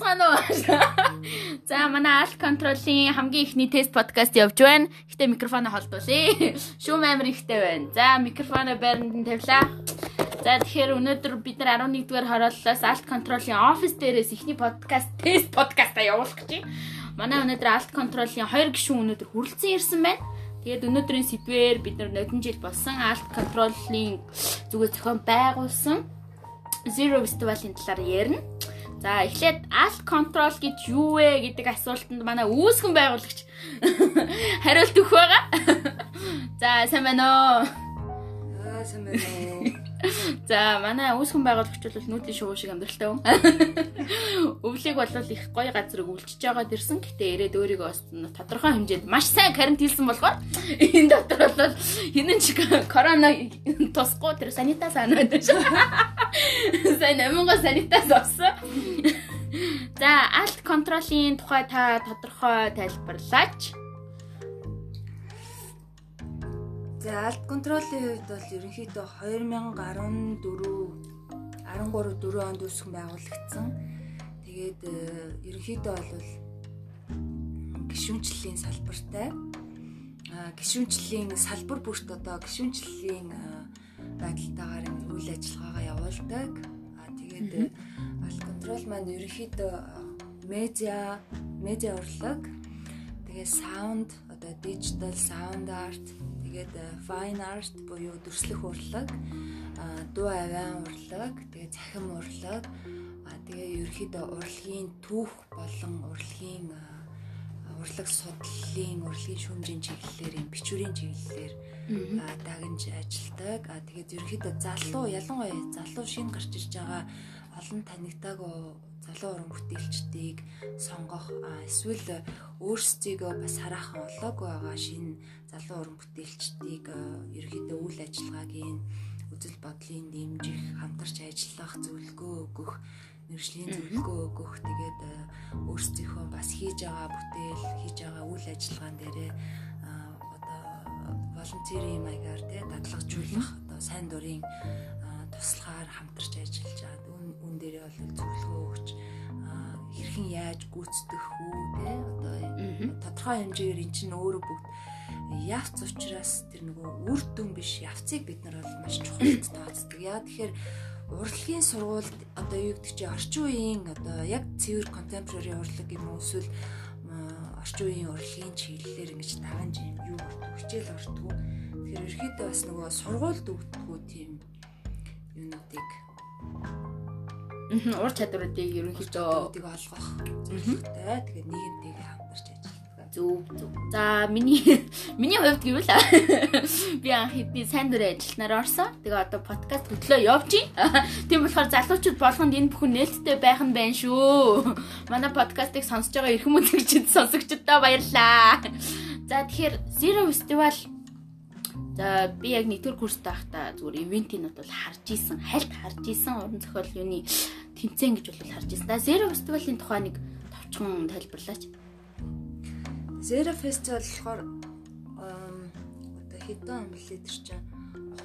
байцгаана уу? За манай Alt Control-ийн хамгийн ихний тест подкаст явж байна. Гэтэ микрофоноо холдуулъя. Шүүм амир ихтэй байна. За микрофоноо байранд нь тавилаа. За тэгэхээр өнөөдөр бид нар 11 дугаар хорооллоос Alt Control-ийн офис дээрээс ихний подкаст тест подкастаа явуулах гэж байна. Манай өнөөдөр Alt Control-ийн хоёр гишүүн өнөөдөр хүрэлцэн ирсэн байна. Тэгээд өнөөдрийн сэдвээр бид нар нодон жил болсон Alt Control-ийн зүгээс зохион байгуулсан Zero Festival-ийн талаар ярина. За эхлээд alt control гэж юу вэ гэдэг асуултанд манай үүсгэн байгуулагч хариулт өгөх байгаа. За сайн байна уу? Аа сайн байна уу? За манай үүсгэн байгуулагч бол нүүдлийн шувуу шиг амьдралтай хүн. Өвлийг бол их гоё газар өвлжиж байгаад ирсэн. Гэтэ ирээд өөрийгөө тодорхой хэмжээнд маш сайн карантинлсан болохоор энэ дотор бол хинэн ч корона тусахгүй тэр санитас анаад шүү. Сайн аминго санитас авсан. За алт контролын тухай та тодорхой тайлбарлаач. За алт контролын хувьд бол ерөнхийдөө 2014 13 4 онд үүсгэн байгуулагдсан. Тэгээд э, ерөнхийдөө бол гişүнчлийн салбартай. А гişүнчлийн салбар бүрт одоо гişүнчлийн байдалтайгаар үйл ажиллагаагаа явуулдаг. А тэгээд э, алт контрол маань ерөнхийдөө медиа, медиа урлаг, тэгээд саунд, одоо дижитал саунд арт Тэгээд э, fine art буюу дүрслэх урлаг, дуу авиан урлаг, тэгээд цахим урлаг, тэгээ ерөөхдөө урлагийн түүх болон урлагийн урлаг судлалын урлагийн шүүмжийн чиглэлээр юм бичвэрийн чиглэлээр дагнж ажилладаг. А тэгээд ерөөхдөө залуу ялангуяа залуу шинэ гарч ирж байгаа олон танигдаагүй залуу уран бүтээлчдийг сонгох эсвэл өөрсдийгөө бас хараахан олоогүй байгаа шинэ залуу уран бүтээлчдийг ерөөхдөө үйл ажиллагаагийн үзэл бодлын дэмжих, хамтарч ажиллах, зөвлөгөө өгөх, мэрэгжлийн зөвлөгөө өгөх, тэгээд өөрсдийнхөө бас хийж байгаа бүтээл, хийж байгаа үйл ажиллагаан дээрээ одоо волонтерийн маягаар тий дадлагжуулах одоо сайн дурын туслахаар хамтарч ажиллаж байгаа. Үн дээрээ бол зөвлөгөө өгч хэрхэн яаж гүйцэтгэх үү те одоо тодорхой хэмжээгээр эн чинь өөрөө бүгд явц учраас тэр нөгөө үр дүн биш явцыг бид нар бол маш чухалд тооцдог. Яа тэгэхээр урлагийн сургуульд одоо юу гэдэг чи орчин үеийн одоо яг цэвэр contemporary урлаг юм уу эсвэл орчин үеийн урлагийн чиглэлээр ингэж таван жим юу хичээл ортгоо. Тэгэхээр ерөөхдөө бас нөгөө сургуульд өгдөггүй тийм юунуудыг ур чадваруудыг ерөнхийдөө олгох зорилготой. Тэгээд ажилладаг. Зөв зөв. За миний миний хувьд гэвэл би анх хэдний сайн дурын ажилтнаар орсон. Тэгээ одоо подкаст хөтлөө байна. Тийм болохоор залуучууд болгонд энэ бүхэн нээлттэй байх нь байна шүү. Манай подкастыг сонсож байгаа эрхэм үзэгчид сонсогчдоо баярлалаа. За тэгэхээр Zero Festival За би яг нэгдүгээр курст байхдаа зүгээр ивентийн бол харж исэн, хальт харж исэн уран зохиол юуны тэмцээн гэж бол харж исэн. Да Zero Festival-ийн тухай нэг товчхон тайлбарлаач. Zero Festival болохоор одоо хэдэн он блээ тэр чинь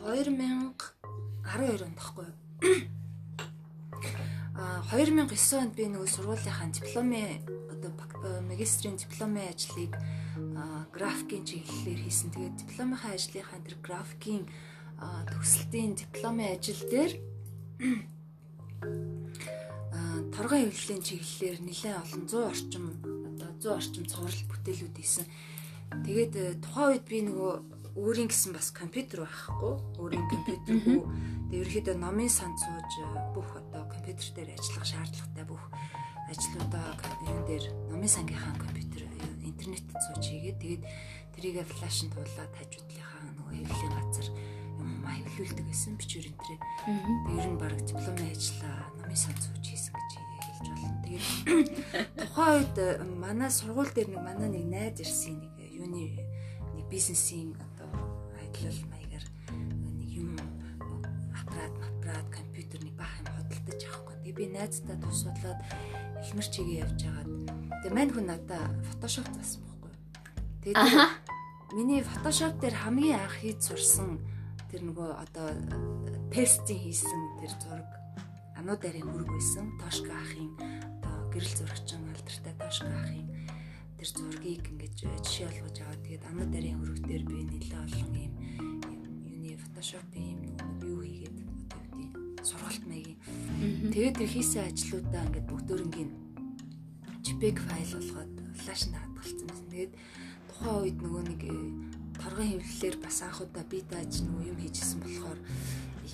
2012 онд тахгүй юу? А 2009 онд би нөгөө сургуулийнхаа дипломын одоо магистрийн дипломын ажлыг графикийн чиглэлээр хийсэн. Тэгээд дипломынхаа ажлынхаа тэр графикийн төгсөлтийн дипломын ажил дээр торгон хэвлэлийн чиглэлээр нэлээд олон 100 орчим одоо 100 орчим цуврал бүтээлүүд хийсэн. Тэгээд э, тухайн үед би нөгөө өөрийн гэсэн бас компьютер байхгүй. Өөрийн компьютергүй. Тэгээд ерөөхдөө номын сан сууж э, бүх одоо компьютер дээр ажиллах шаардлагатай бүх ажлуудаа энэ дээр номын сангийнхаа компьютер интернетэд сууж хийгээд тэгээд тэрийгэ флашнд туулаад хажуудлынхаа нөгөө хэвлэлийн газар юм хаяглуулдаг гэсэн бичвэр энтрээ. Тэгээд ер нь баг дипломын ажиллаа номын сан сууж хийсэн гэж хэлж байна. Тэгээд тухайн үед э, манай сургууль дээр нэг манай нэг найз ирсэн нэг юуны нэг бизнесийн одоо айдлал маягаар нэг юм аппарат, аппарат, компьютер нэг баах юм худалдаж авахгүй. Тэгээд би найзтай тусуулаад эхмэр чигээ явж байгаад тэгээ мань хүн надаа фотошоп заасан байхгүй. Тэгээд миний фотошоп дээр хамгийн анх хийж сурсан тэр нөгөө одоо тестийн хийсэн тэр зураг ануударын хүрэг байсан. Тошка ахын одоо гэрэл зурагчин алдартай Ташка ахын тэр зургийг ингэж жишээ олгож аваад тэгээд анаа дарын хөрөг дээр би нэлээ олон юм юуны фотошопын юм юу хийгээд одоо юу гэдэг сургалт маягийн тэгээд тэр хийсэн ажлуудаа ингээд бүгдөрөнгийн JPEG файл болгоод флашнд хадгалсан байсан. Тэгээд тухайн үед нөгөө нэг э, торгон хэвлэлээр бас анх удаа би тааж нөгөө юм хийжсэн болохоор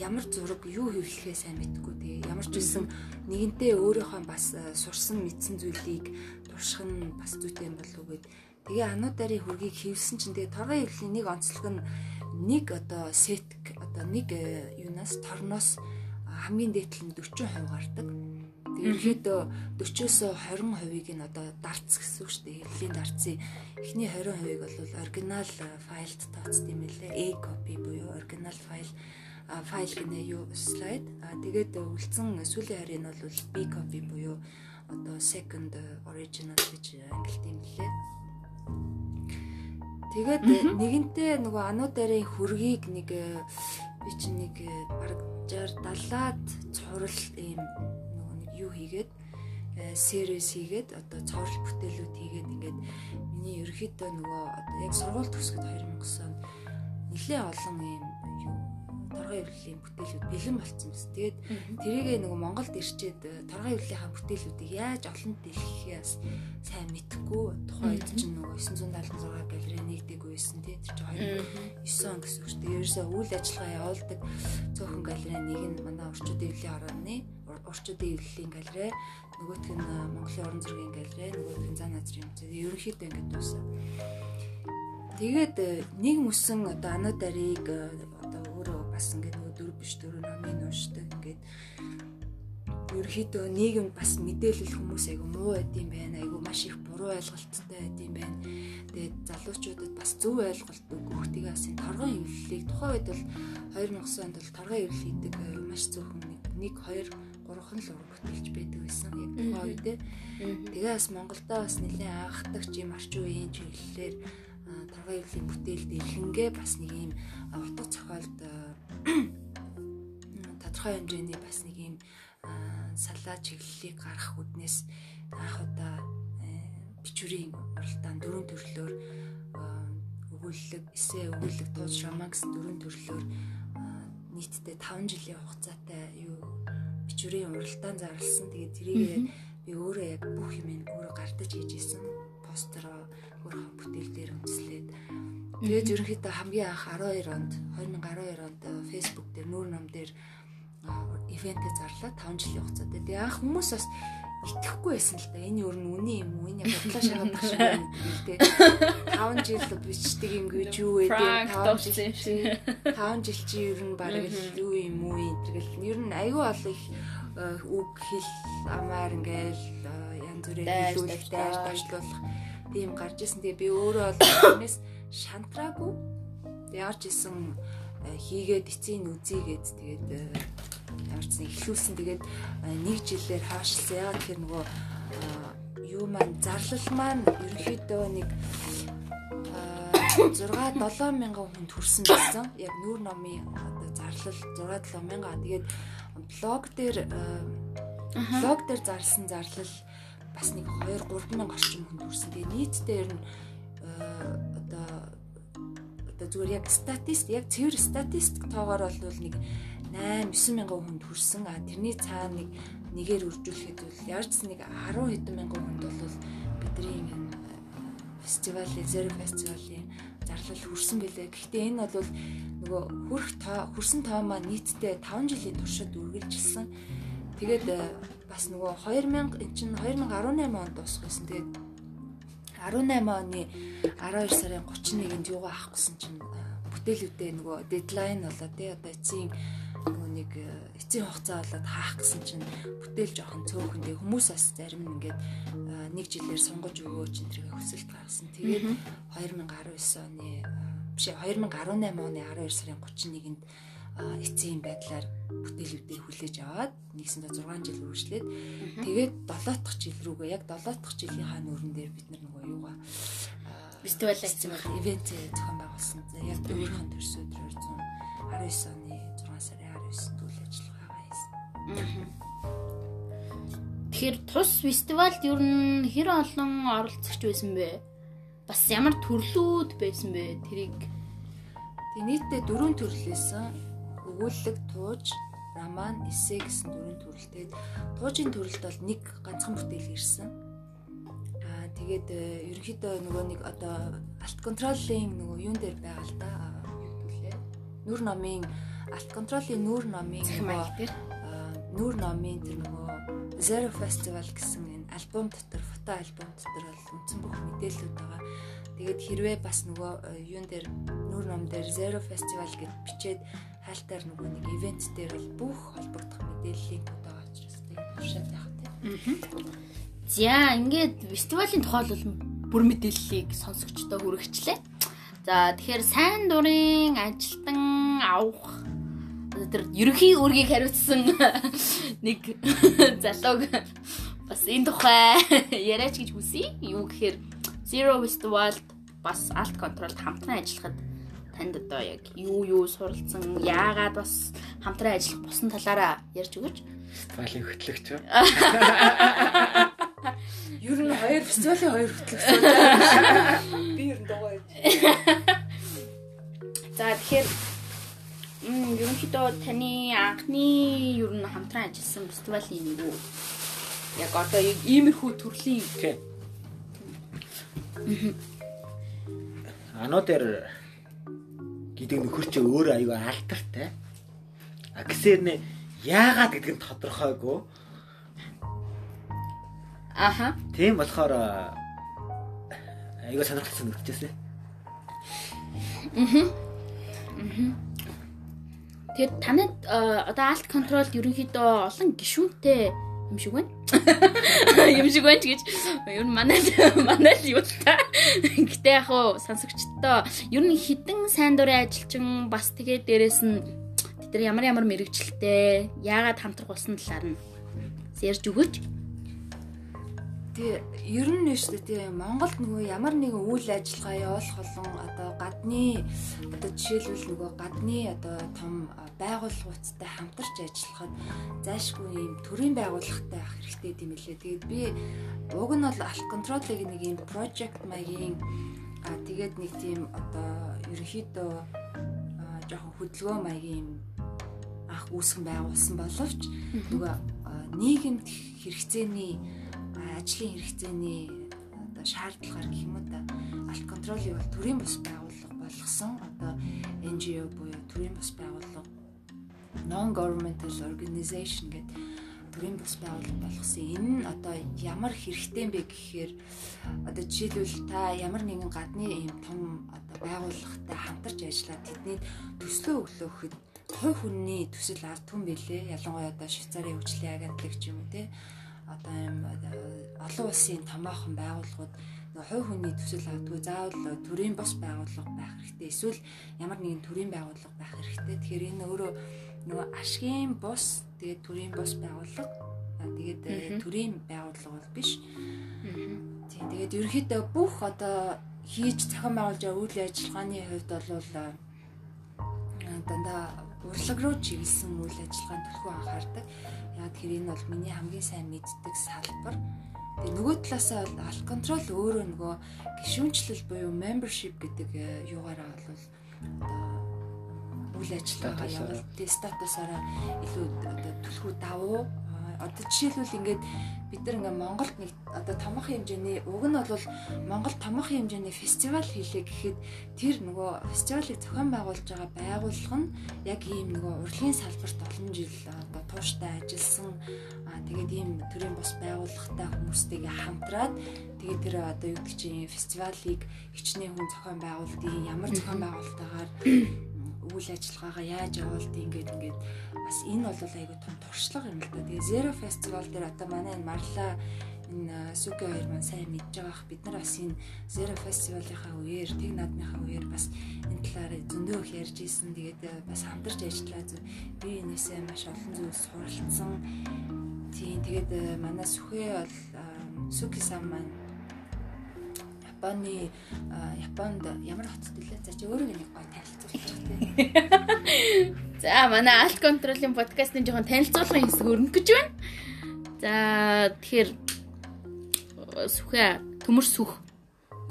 ямар зураг юу хэвлэхээ сайн мэдэхгүй тэгээ ямар ч үсэн нэгэнтээ өөрийнхөө бас э, сурсан мэдсэн зүйлийг турших нь бас зүйтэй юм болов уу гэд. Тэгээ ануударын хөргийг хийвсэн чинь тэгээ торгон хэвлэлийн нэг онцлог нь нэг одоо сет одоо нэг э, юунаас торноос хамгийн дээдлэн 40% гардаг. Ерөөдөө 40-оос 20%ийг нь одоо дарц гэсэн үг шүү дээ. Хэвлийн дарцын эхний 20%ийг бол оригинал файлд тооцд юм лээ. A copy буюу оригинал файл файл гинэ юу слайд. А тэгээд үлдсэн сүүлийн харийн бол B copy буюу одоо second original гэж ангилт юм лээ. Тэгээд нэгэнтээ нөгөө ануударын хөргийг нэг би чинь нэг бараг 60 70-аад цуврал ийм юу хийгээд сервис хийгээд одоо цоврол бүтээлүүд хийгээд ингээд миний ерөөхдөө нөгөө одоо яг сургууль төгсгөд 2009 онд нэлээ олон юу торгон ивлэлийн бүтээлүүд бэлэн болцсон биз. Тэгээд тэрийгээ нөгөө Монголд ирчээд торгон ивлэлийнхаа бүтээлүүдийг яаж олон дэлгэхээс сайн мэдэхгүй тухайн үед чинь нөгөө 976 галерей нэгдэг байсан тий. Тэр чинь 2009 он гэсэн үг шүү дээ. Ерөөсөө үйл ажиллагаа явуулдаг цөөхөн галерей нэг нь манай орчууд ивлийн орооны орчуудын эвлэлийн галерей, нөгөөх нь Монголын орон зургийн галерей, нөгөөх нь зан азрын музей. Ерөнхийдөө ингэж дуусаа. Тэгээд э, нэг мөсөн одоо э, одоо өөрөө бас ингэ нөгөө дөрв биш дөрөв намын уушдаг ингээд ерөөхдөө нийгэм бас мэдээлэл хүмүүс айгу муу байд юм байна. Айгу маш их буруу ойлголттой байд юм байна. Тэгээд залуучуудад бас зөв ойлголт өгөх тэгээ бас энэ торгон хөвлөлийг тухайн үед бол 2009 онд бол торгон хөвлөл хийдэг э, маш зөвхөн 1 2 гурван л уран бүтээлч байдаг байсан яг тухайн үедээ. Тэгээ бас Монголдо бас нэлээд анхдагч юм орчин үеийн чиглэлээр таргай өвлийн бүтээлд эрхэнгээ бас нэг юм утга цохолд тодорхой хэмжээний бас нэг юм салаа чиглэлийг гаргах үднээс анх удаа бичвэрийн уралдаан дөрвөн төрлөөр өгүүлэг, эсэ өгүүлэг, тууз, роман гэсэн дөрвөн төрлөөр нийтдээ 5 жилийн хугацаатай юу бичвэрийн уралдаан зарласан. Тэгээд тэрийг би өөрөө яг бүх юм өөрөө гартаж хийж исэн. Постер өөрөө бүтээл дээр үндэслээд тэгээд ерөнхийдөө хамгийн анх 12 онд 2012 онд Facebook дээр нүүр ном дээр ивэнтэ зарлаа 5 жилийн хугацаатай. Тэгээд анх хүмүүс бас итгэхгүй байсан л да. Энэ юу н үний юм уу? Энэ бодлоо шахах шиг байна гэлтэй. 5 жил бичдэг юм гэж юу вэ? 5 жил. 5 жил чи ер нь баг юу юм уу? Тэгэл ер нь аюу олон их э, үг хэл амаар ингээл э, янз бүрийн хэлүүлэх, дайр ташлуулах тийм гарч исэн. Тэгээ би өөрөө бол тэрнээс шантраагүй. Яарч исэн э, хийгээд эцсийн үзийгээд тэгээд ямарчсан эхлүүлсэн. Тэгээд нэг жилээр хаашилсан. Ягаад тэгэхээр нөгөө юу маань зарлал маань ерөнхийдөө нэг 6 7 мянган хүнд хүрсэн байсан. Яг нүүр номын одоо зарлал 6 7 мянга. Тэгээд блог дээр блог дээр зарласан зарлал бас нэг 2 3 мянга орчим хүнд хүрсэн. Тэгээд нийтдээ ер нь одоо зүгээр яг статист яг цэвэр статистик тоогоор бол нэг 8 9 мянган хүнд хүрсэн. А тэрний цаана нэг нэгээр үржүүлэхэд бол ч нэг 10 хэдэн мянган хүнд бол бидний энэ фестивал, Zero фестивалийн зарлал хүрсэн билээ. Гэхдээ энэ бол нөгөө хүрх хүрсэн тоо маань нийтдээ 5 жилийн туршид үргэлжилсэн. Тэгээд э, бас нөгөө 2000 эн чинь 2018 онд дуусах байсан. Тэгээд 18 оны 12 сарын 31-нд юугаа авах гэсэн чинь э, бүтээлүүдээ нөгөө дедлайн болоо тий одоо эцсийн нөгөө нэг э, эцсийн хугацаа болоод хаах гэсэн чинь бүтээл жоохон цөөхөн тэг хүмүүс бас зарим нь ингээд э, нэг жилээр сонгож өгөөч энэ төргээ хүсэлт гаргасан. Тэгээд 2019 оны биш 2018 оны 12 сарын 31-нд эцсийн байдлаар бүтээлүүдээ хүлээж аваад нэгсэндээ 6 жил үргэлжлээд тэгээд 7 дахь жил рүүгээ яг 7 дахь жилийнхаа нүүрэн дээр бид нар нөгөө юугаа фестивал хийсэн байна. Ивент зохион байгуулсан. Яг өөрийнхөө төрс өдрөөр 19 оны 6 сарын 19-нд үйл ажиллагаагаа хийсэн. тэгэхээр тус фестивалд ер нь хэр олон оролцогч байсан бэ? Бас ямар төрлүүд байсан бэ? Тэрийг Тэгээ нийтдээ дөрвөн төрлөөсөн өгүүлэг, тууж, роман, эссе гэсэн дөрвөн төрөлтэй. Туужийн төрөлд бол нэг ганцхан бүтээл ирсэн. Аа тэгээд э, ерөнхийдөө нөгөө нэг одоо алт контролын нөгөө юун дээр байгаа л да. Юу гэдүүлээ. Нүр номын алт контролын нүр номын нөгөө нүүр номын тэр нөгөө Zero Festival гэсэн энэ альбом дотор фото альбом дотор бол үндсэн бүх мэдээлэлүүд байгаа. Тэгээд хэрвээ бас нөгөө э, юун дээр нүүр ном дээр Zero Festival гэд бичээд хайлтаар нөгөө нэг ивент дээр бол бүх холбогдох мэдээллийг байгаа учраас тэгээд туршаад явах тийм. За ингээд фестивалийн тухай бол бүр мэдээллийг сонсогчдоо хүргэчлээ. За тэгэхээр сайн дурын ажилтан авах тэр ерөнхий үүргийг хариуцсан нэг залууг бас энэ тухай яриач гэж хүсье. Юу гэхээр Zero Waste World бас Alt Control хамтран ажиллахад танд одоо яг юу юу суралцсан, яагаад бас хамтран ажиллах бусан талаараа ярьж өгөөч. Фестивалийн хөтлөгч. Ер нь хоёр фестивалийн хоёр хөтлөгч. Би ер нь дугаа. За тэгэхээр Мм ерөнхийдөө таны анхны ер нь хамтран ажилласан фестивалийн нэг үү? Яг одоо иймэрхүү төрлийн Тийм. Аноо дээр гэдэг нөхөр чи өөр аюу алтартай. А гэсээр нэ яагаад гэдэг нь тодорхойгүй. Аха. Тийм болохоор аюу сонирхолтой санагдчихсэн. Аа. Аа. Тэгэхээр танад одоо alt control ерөнхийдөө олон гишүүнтэй юм шиг байна. Юм шиг байна гэж ер нь манай манай л юу та. Гэтэ яг хуу сонсогчдоо ер нь хідэн сайн дурын ажилчин бас тэгээ дээрэс нь тэд нар ямар ямар мэрэгчлээ яагаад хамтрах болсон талаар нь ярьж өгөөч. Тэгээ ер нь нь шүү дээ тий Монголд нөгөө ямар нэгэн үйл ажиллагаа явуулах болон одоо гадны одоо жишээлбэл нөгөө гадны одоо том байгууллагуудтай хамтарч ажиллахад зайшгүй юм төрийн байгууллагатай ах хэрэгтэй юм лээ. Тэгээд би уг нь бол алт контролыг нэг юм project маягийн а тэгээд нэг тийм одоо ерөнхийдөө жоохон хөдөлгөөн маягийн ах үүсгэн байгуулсан боловч нөгөө нийгэмд хэрэгцээний ажлын хэрэгцээний одоо шаардлагаар гэх юм та алт контролыг бол төрийн бус байгууллага болгосон одоо NGO буюу төрийн бус байгууллага non governmental organization гэдэг төрийн бус байгууллага болгосон. Энэ нь одоо ямар хэрэгтэй бэ гэхээр одоо жишээлбэл та ямар нэгэн гадны ийм том одоо байгууллагатай хамтарч ажиллаад тэдний төслөө өглөөхөд хувь хүний төсөл ард түн билээ. Ялангуяа одоо Швейцарын хөгжлийн агентлаг ч юм уу те одоо юм олон улсын томоохон байгууллагууд хувь хүний төсөл авдгүй заавал төрийн бос байгууллага байх хэрэгтэй. Эсвэл ямар нэгэн төрийн байгууллага байх хэрэгтэй. Тэгэхээр энэ өөрөө нөгөө ашгийн бус тэгээд төрийн бус байгууллага тэгээд төрийн байгууллага бол биш. Тийм тэгээд ерөөхдөө бүх одоо хийж зохион байгуулж байгаа үйл ажиллагааны хувьд бол дандаа урлаг руу чиглэсэн үйл ажиллагаанд төлхөө анхаардаг. Яагаад тэгэхээр энэ бол миний хамгийн сайн мэддэг салбар. Тэгээ нөгөө талаасаа бол алт контрол өөрөө нөгөө гишүүнчлэл буюу membership гэдэг э, юугаараа бол одоо үйл ажиллагаа явуулт статусаараа илүү одоо түлхүү давуу одоо жишээлбэл ингээд бид нар ингээ Монголд нэг одоо томоохон хэмжээний уг нь бол Монгол томоохон хэмжээний фестивал хийлээ гэхэд тэр нөгөө фестивалыг зохион байгуулж байгаа байгууллага нь яг ийм нөгөө урлагийн салбарт олон жил одоо тууштай ажилласан. Тэгээд ийм төрлийн бос байгууллагатай хүмүүстэйгээ хамтраад тэгээд тэр одоо юу гэдэг чинь фестивалыг хичнээн хүн зохион байгуулдгийг ямар зохион байгуулалтаагаар үйл ажиллагаагаа яаж явуулдгийг ингээд ингээд бас энэ бол айгүй том туршлага юм л да. Тэгээ Zero Festival дээр одоо манай энэ Марла энэ Сүгэ хоёр маань сайн мэдж байгаа ах бид нар бас энэ Zero Festival-ийнхаа үеэр тэг наадмынхаа үеэр бас энэ талаар зөндөө их ярьж исэн. Тэгээд бас хамтарч ажиллаа зү би энэсээ маш олон зүйл суралцсан. Тийм тэгээд манай Сүхэ бол Сүки сан маань Японы Японд ямар хотод илээ за чи өөрөө нэг гоё танилцуулж За манай алт контролын подкастын жоохон танилцуулгын хэсэг өрнөх гэж байна. За тэгэхээр сүхэ төмөр сүх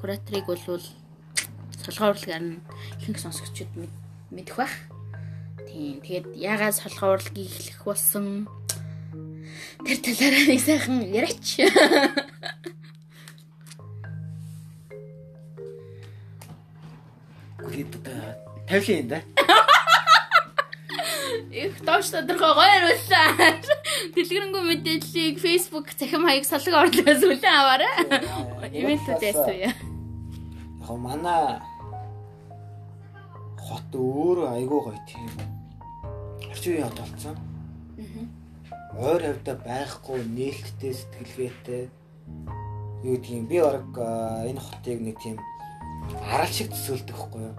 кураторыг бол солгоо урлагаар нь ихэнх сонсогчид мэдэх бах. Тийм. Тэгээд яагаад солгоо урлагийг эхлэх болсон тэр талаараа нэг сайхан яриач. Гэт одоо тавилын да. Их тоош тодорхой гоё хариуллаа. Дэлгэрэнгүй мэдээллийг Facebook захим хаяг салга орлоос үлэн аваарай. Ивентүүдээс үү. Яг манай хот өөрөө айгүй гоё тийм. Орчин үеийн хот болсон. Ойр хавьда байхгүй нээлттэй сэтгэлгээтэй юу гэдгийг би баг энэ хотыг нэг тийм арал шиг төсөөлдөг байхгүй юу?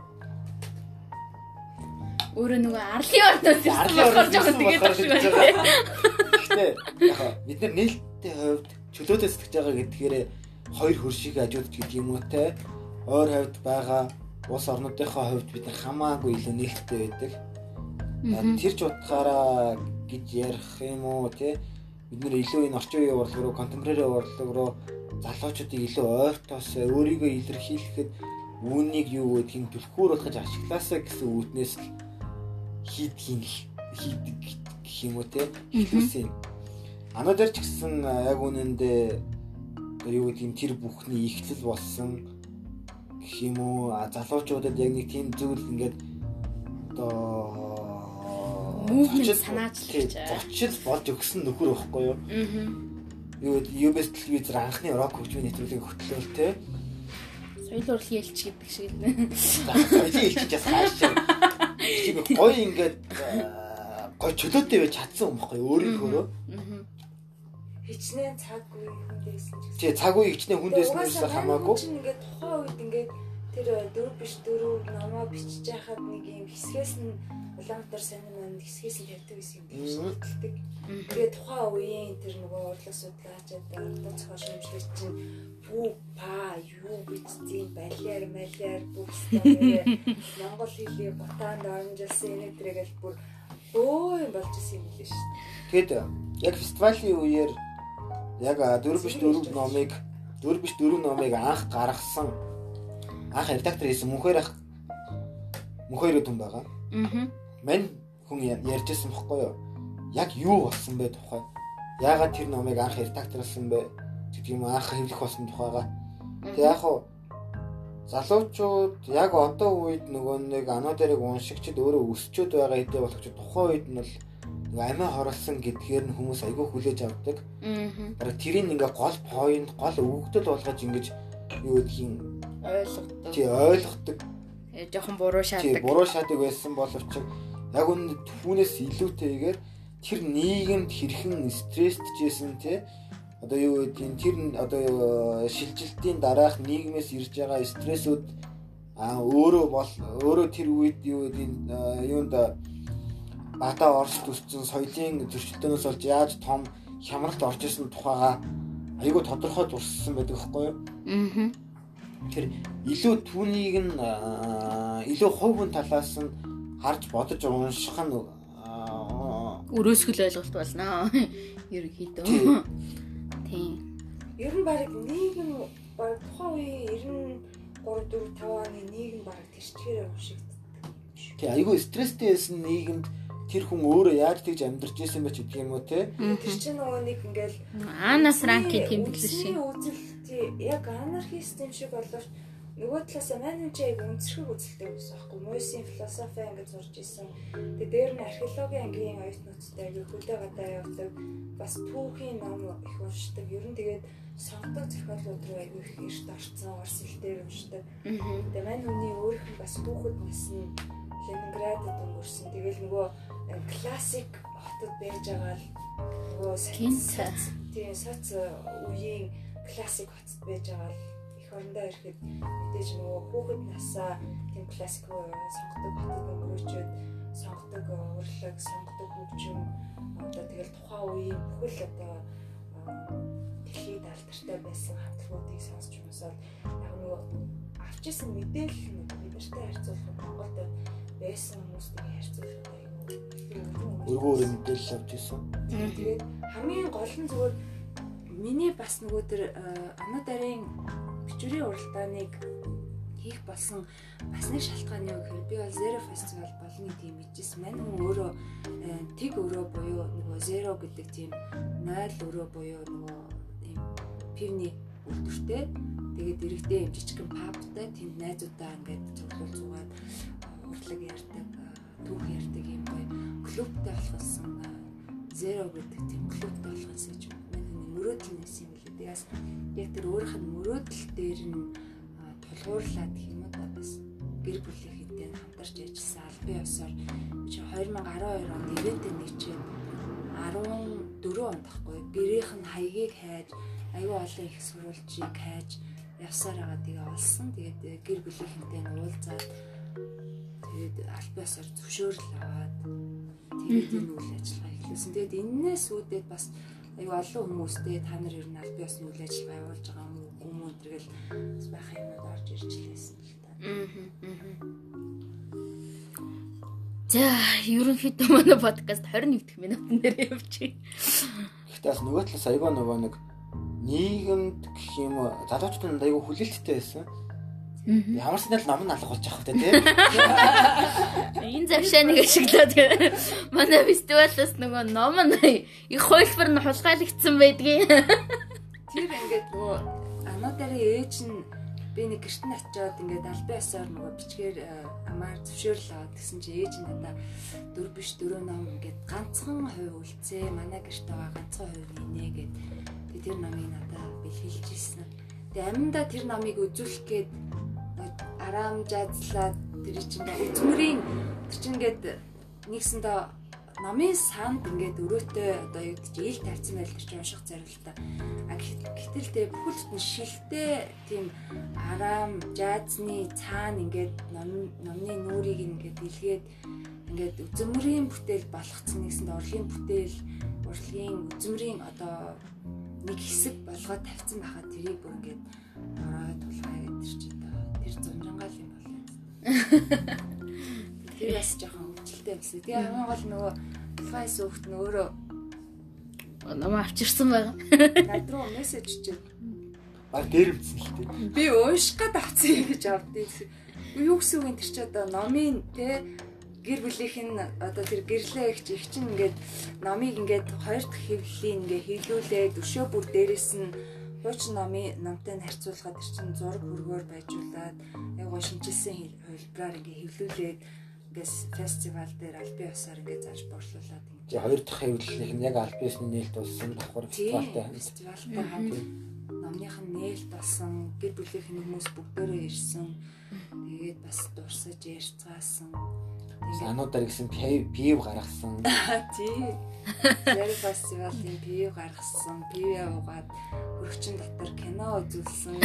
Өөрөө нөгөө арлын ордоос ирсэн болохоор жоохон тэгээд багш байна. Гэхдээ яг бид нар нээлттэй хувьд чөлөөтэй сэтгэж байгаа гэдгээр хоёр хөршиг ажиудж гэдэг юм уу те ойр хавьд байгаа улс орнуудынхаа хувьд бид хамаагүй илүү нээлттэй байдаг. Тэр ч утгаараа гэж ярих юм уу те бид нар илүү энэ орчин үеийн урлаг руу контемпорари урлаг руу залуучуудыг илүү ойртоос өөрийгөө илэрхийлэхэд үүнийг юу гэдгийг түлхүүр болгож ашиглаасаа гэсэн үүднээс л хийдгийг хийдэг гэх юм уу те хэлсэн. Анаа дээр ч гэсэн яг үнэндээ юу гэдгийг тэр бүхний ихтэл болсон гэх юм уу залуучуудад яг нэг тийм зүйл ингээд одоо Movement санаачлагч. зочил болж өгсөн нөхөр байхгүй юу? Аа. Юу UBS телевизээр анхны рок хөгжмийн нэвтрүүлгийг хөтлөөл те. Соёл урлагийн элч гэдэг шиг нэ. Соёлын бас хааш чинь. Чиг гоё ингээд гоё чөлөөтэй байж чадсан юм баггүй өөрийнхөө. Аа. хичнээн цаг үе хүндээсэн ч гэсэн. Тэгээ цаг үе хичнээн хүндээснээс хамаагүй. чинь ингээд тухайн үед ингээд тэр дөрөв биш дөрөв номоо бичиж яхад нэг юм хэсгээс нь Улаанбаатар сайн маань хэсгээс нь тавьдаг гэсэн юм биш шалтдаг. Тэгээд тухайн үеийн тэр нөгөө урлаг судлаачаад ордон зохиол шимжлэг чинь бүү па юу бичсэн балиар малиар бүгстэй Монгол хэлийг ботаанд оромжилсан энэ төргээл бүр өө юм болж исэн юм лээ шүү. Тэгэд яг фестивалийн үеэр яг дөрөв биш дөрөв номыг дөрөв биш дөрөв номыг анх гаргасан анх редактор хийсэн мөнхөр ах мөнхөр хүн байгаа. Аа. Мань хүн ярьжсэн бохгүй юу? Яг юу болсон бэ тухай? Яагаад тэр номыг анх редакторлсан бэ? Гэдэг юм анх хэвлэх болсон тухайга. Тэг яг хуу залуучууд яг одоо үед нөгөө нэг анаа дээрийг уншигчд өөрөө өсчөөд байгаа хэдий болох ч тухайн үед нь бол амиа хорлсон гэдгээр нь хүмүүс айгүй хүлээж авдаг. Аа. Тэрийг ингээ гол point, гол өгөгдөл болгож ингэж юу гэдгийг Ойлгодог. тий ойлгодог. Э, Жохон буруу Тий шаадаг. буруу шаадаг байсан боловч яг үнд түүнээс илүүтэйгээр тэр нийгэмд хэрхэн стресстжсэн тий одоо юу гэдгийг тэр одоо шилжилтийн дараах нийгмээс ирж байгаа стрессүүд а өөрөө бол өөрөө тэр үед юу гэдгийг юунд бата орс төсцөн соёлын зөрчилдөөнөөс болж яаж том хямралд орж исэн тухайга айгүй тодорхой дурссан байдаг байхгүй юу Аа. тэр илүү түүнийг нь аа, илүү хувь хүн талаас нь харж бодож унших нь аа, Өрөөсгөл ойлголт болно. Ерөнхийдөө. Ер нь баг нийгэм баг тухайн үеийн 93 4 5 оны нийгэм баг тэрчгээр уншигддаг. тий айгүй стресстэй байсан нийгэмд тэр хүн өөрөө яаж тэгж амьдарч исэн бэ ч гэдэг юм уу те Тэр чинь нөгөө нэг ингээл Анас ранки тэмдэглэл шиг. үзэл тий яг анархист юм шиг боловч нөгөө талаас чи яг үнцэрхэг үзэлтэй байсан байхгүй мөсийн философи ингээд зурж исэн. Тэгээ дээр нь археологийн ангийн оюутнуудтай яг хөдөө гадаа явдаг бас түүхийн ном их уншдаг. Ер нь тэгээд сонгодог зохиолууд руу аягүй их эрт орцсон орс хэлээр уншдаг. Аа. Тэгээ мань хүний өөрийнх нь бас хүүхэд нас нь Ленинградд өнгөрсөн. Тэгэл нөгөө классик хотод байж байгаа л нөгөө Гинт. тийм соц үеийн классик хотод байж байгаа л орондоо ирэхэд мэдээж нөгөө хүүхэд насаа тийм классик сонгодог хотод өнгөрөөчөөд сонгодог урлаг, сонгодог хөгжим одоо тэгэл тухайн үеийн бүхэл одоо а, дэлхийд алдартай байсан хамтлагуудыг сонсч юмсаад яг нөгөө авч исэн мэдээлэл нь бидэртэй харьцуулахад Монголд байсан хүмүүстэй харьцуулахад аюу өргөө өрөө мэдээлэл авч ирсэн. Тэгээд хамгийн гол нь зүгээр миний бас нөгөө тэр анаа дарын бичвэрийн уралдааныг хийх болсон бас нэг шалтгаан юу гэхээр би бол Zero Festival болны тийм ижсэн маань хүн өөрөө тэг өрөө буюу нөгөө Zero гэдэг тийм 0 өрөө буюу нөгөө тийм пивний үйлдвэртэй тэгээд иргэдээ юм жижигхэн пабтай тэнд найзуудаа ингээд зөвлөл зугаад урлаг ярьдаг түүх ярьдаг юм гоё клубтай болохсон Zero гэдэг тийм клубтай болохоос гэж миний мөрөөдөл нэсэн юм. Тэгээс яг тэр өөрийнх нь мөрөөдөл дээр нь тулгуурлаад гэх юм уу бас гэр бүлийнхэнтэй хамтарч ажилласан албан ёсоор чи 2012 онд ивэнтэд нэгчээд 14 онд тахгүй гэрийнх нь хаягийг хайж аюу олон их сурвалжийг хайж явсаар байгаа тэгээ олсон. Тэгээд гэр бүлийнхэнтэй уулзаад тэгээд албан ёсоор зөвшөөрөл аваад тэгээд энэ үйл ажиллагаа эхлүүлсэн. Тэгээд энээс үүдээд бас аюу олон хүмүүстэй та нар ер нь албан ёсны үйл ажиллагаа явуулж байгаа юм уу юм уу тэргээл байх юмуд орж ирж лээсэн л та. За, ерөнхийдөө манай подкаст 21 дэх минутын дээр явчих. Гэхдээ бас нөгөө талаас аюу нөгөө нэг нийгэмд гэх юм уу залуучууд нь аюу хүлээлттэй байсан. Ямар ч нэг ном нь алга болж байгаа хэрэгтэй тийм. Энэ завшааныг ашиглаад манай фестивалаас нөгөө ном нь их хуулбар нь хулгайлагдсан байдгийг. Тэр ингээд нөгөө ануударын ээж нь би нэг гэрт нь очиод ингээд албан ёсоор нөгөө бичгээр амаар зөвшөөрөл аваад гэсэн чи ээж нь надаа дөрв биш дөрөв ном ингээд ганцхан хувь үлцээ манай гэрт байгаа ганцхан хувь нэ гэд тэр номыг надаа бэлгэлж ирсэн. Тэгээ аминдаа тэр номыг үзүүлэх гээд араам жадлаад тэр чинь үзмөрийн тэр чинь ингээд нэгсэндээ номын санд ингээд өрөөтэй одоо юу гэж ил тавьсан байл тэр чинь унших зорилттой. А гэтэл тэ бүхэлд нь шилтэй тийм араам жазны цаана ингээд ном номны нүрийг ингээд илгээд ингээд үзмөрийн бүтээл болгоцсон нэгсэнд урлагийн бүтээл урлагийн үзмөрийн одоо нэг хэсэг болгоод тавьсан байхад тэрийг бүр ингээд ороод тулгай тэр зунжангаал юм болоо. Тэр бас жоохон хөвчлөлтэй байсан. Тэгээ хамгийн гол нөгөө тулгай сүхт нь өөрөө намаа авчирсан байгаа. над руу мессеж чиж А дээр үтсэн л дээ. би уушх гээд авцсан юм гэж авдээ. Юу гэсэн үг энэ тэр чи одоо номын те гэр бүлийнх нь одоо тэр гэрлээ их их чинь ингээд номыг ингээд хоёр дахь хэвлэлийн ингээд хилүүлээд өшөө бүр дээрэс нь хуучин номын номтой нь харьцуулахад тэр чинь зураг хөргөөр байжуулаад яг гоо шинжилсэн хувилбараар ингээд хөвлүүлээд ингээд фестивал дээр албан ёсоор ингээд зааж борлуулад ингээд За хоёр дахь хэвлэлийнх нь яг аль биесний нээлт болсон давхар фестивалтай. фестивалтай хамт номных нь нээлт болсон гэр бүлийнх нь хүмүүс бүгдээрээ ирсэн. Тэгээд бас дурсаж ярьцгаасан Ануудаар гэсэн пив гаргасан. тий Яри фестивалийн пив гаргасан пив яваад хөрөгчин дотор кино үзүүлсэн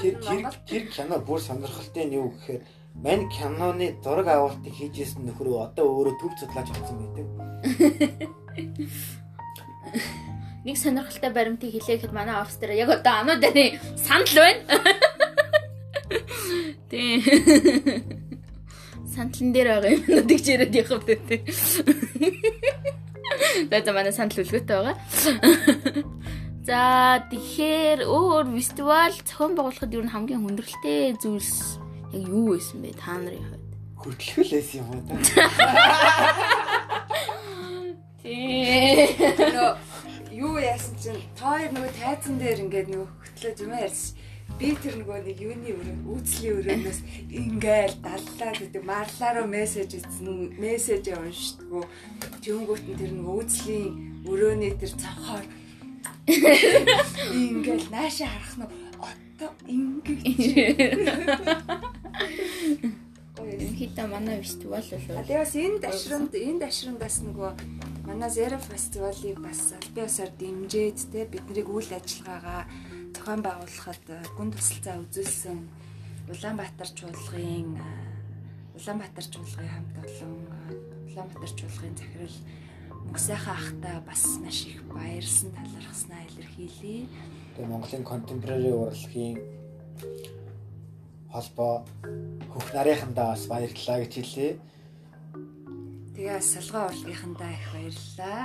Тэр тэр тэр кино бүр сонирхолтой нь юу гэхээр мань киноны зураг авалтыг хийжсэн нөхрөө одоо өөрөө төв судлаач болсон байдаг. Нэг сонирхолтой баримтыг хэлээхэд манай офс дээр яг одоо анууданы санал байна. Тий. Сандлан дээр байгаа юмнуудыг яриад явах үү тий. Тэгээд манай санал үлгөөтэй байгаа. За тэгэхээр өөр фестивал зохион байгуулахад юу н хамгийн хүндрэлтэй зүйлс яг юу байсан бэ та нарын хувьд? Хөтлөлөөс юм уу та? Тий. юу яасан чинь тоор нөгөө тайзан дээр ингээд нөгөө хөтлөөж юм ярьсан би тэр нөгөө нэг юуны өрөө үүслийн өрөөнөөс ингээл даллаа гэдэг марлаараа мессеж ийсэн мессеж уншдгоо тэнгүүт нь тэр нөгөө үүслийн өрөөний тэр цавхаар ингээл нааша харах нь одоо ингэж Хитэ манай фестивал болов. Тэгээс энэ дашранд энэ дашрандаас нөгөө манай Zero фестивалыг бас албан ёсоор дэмжиж те биднийг үйл ажиллагаагаа зохион байгуулахад гүн тусалцаа үзүүлсэн Улаанбаатар чуулгын Улаанбаатар чуулгын хамт олон Улаанбаатар чуулгын захирал мөксайхан ахта бас маш их баярлсан талархснаа илэрхийлье. Тэгээ Монголын контемпорари урлагийн холбоо хөх нарынхандаа бас баярлалаа гэж хэлье. Тэгээ салгаа урлагийнхандаа их баярлалаа.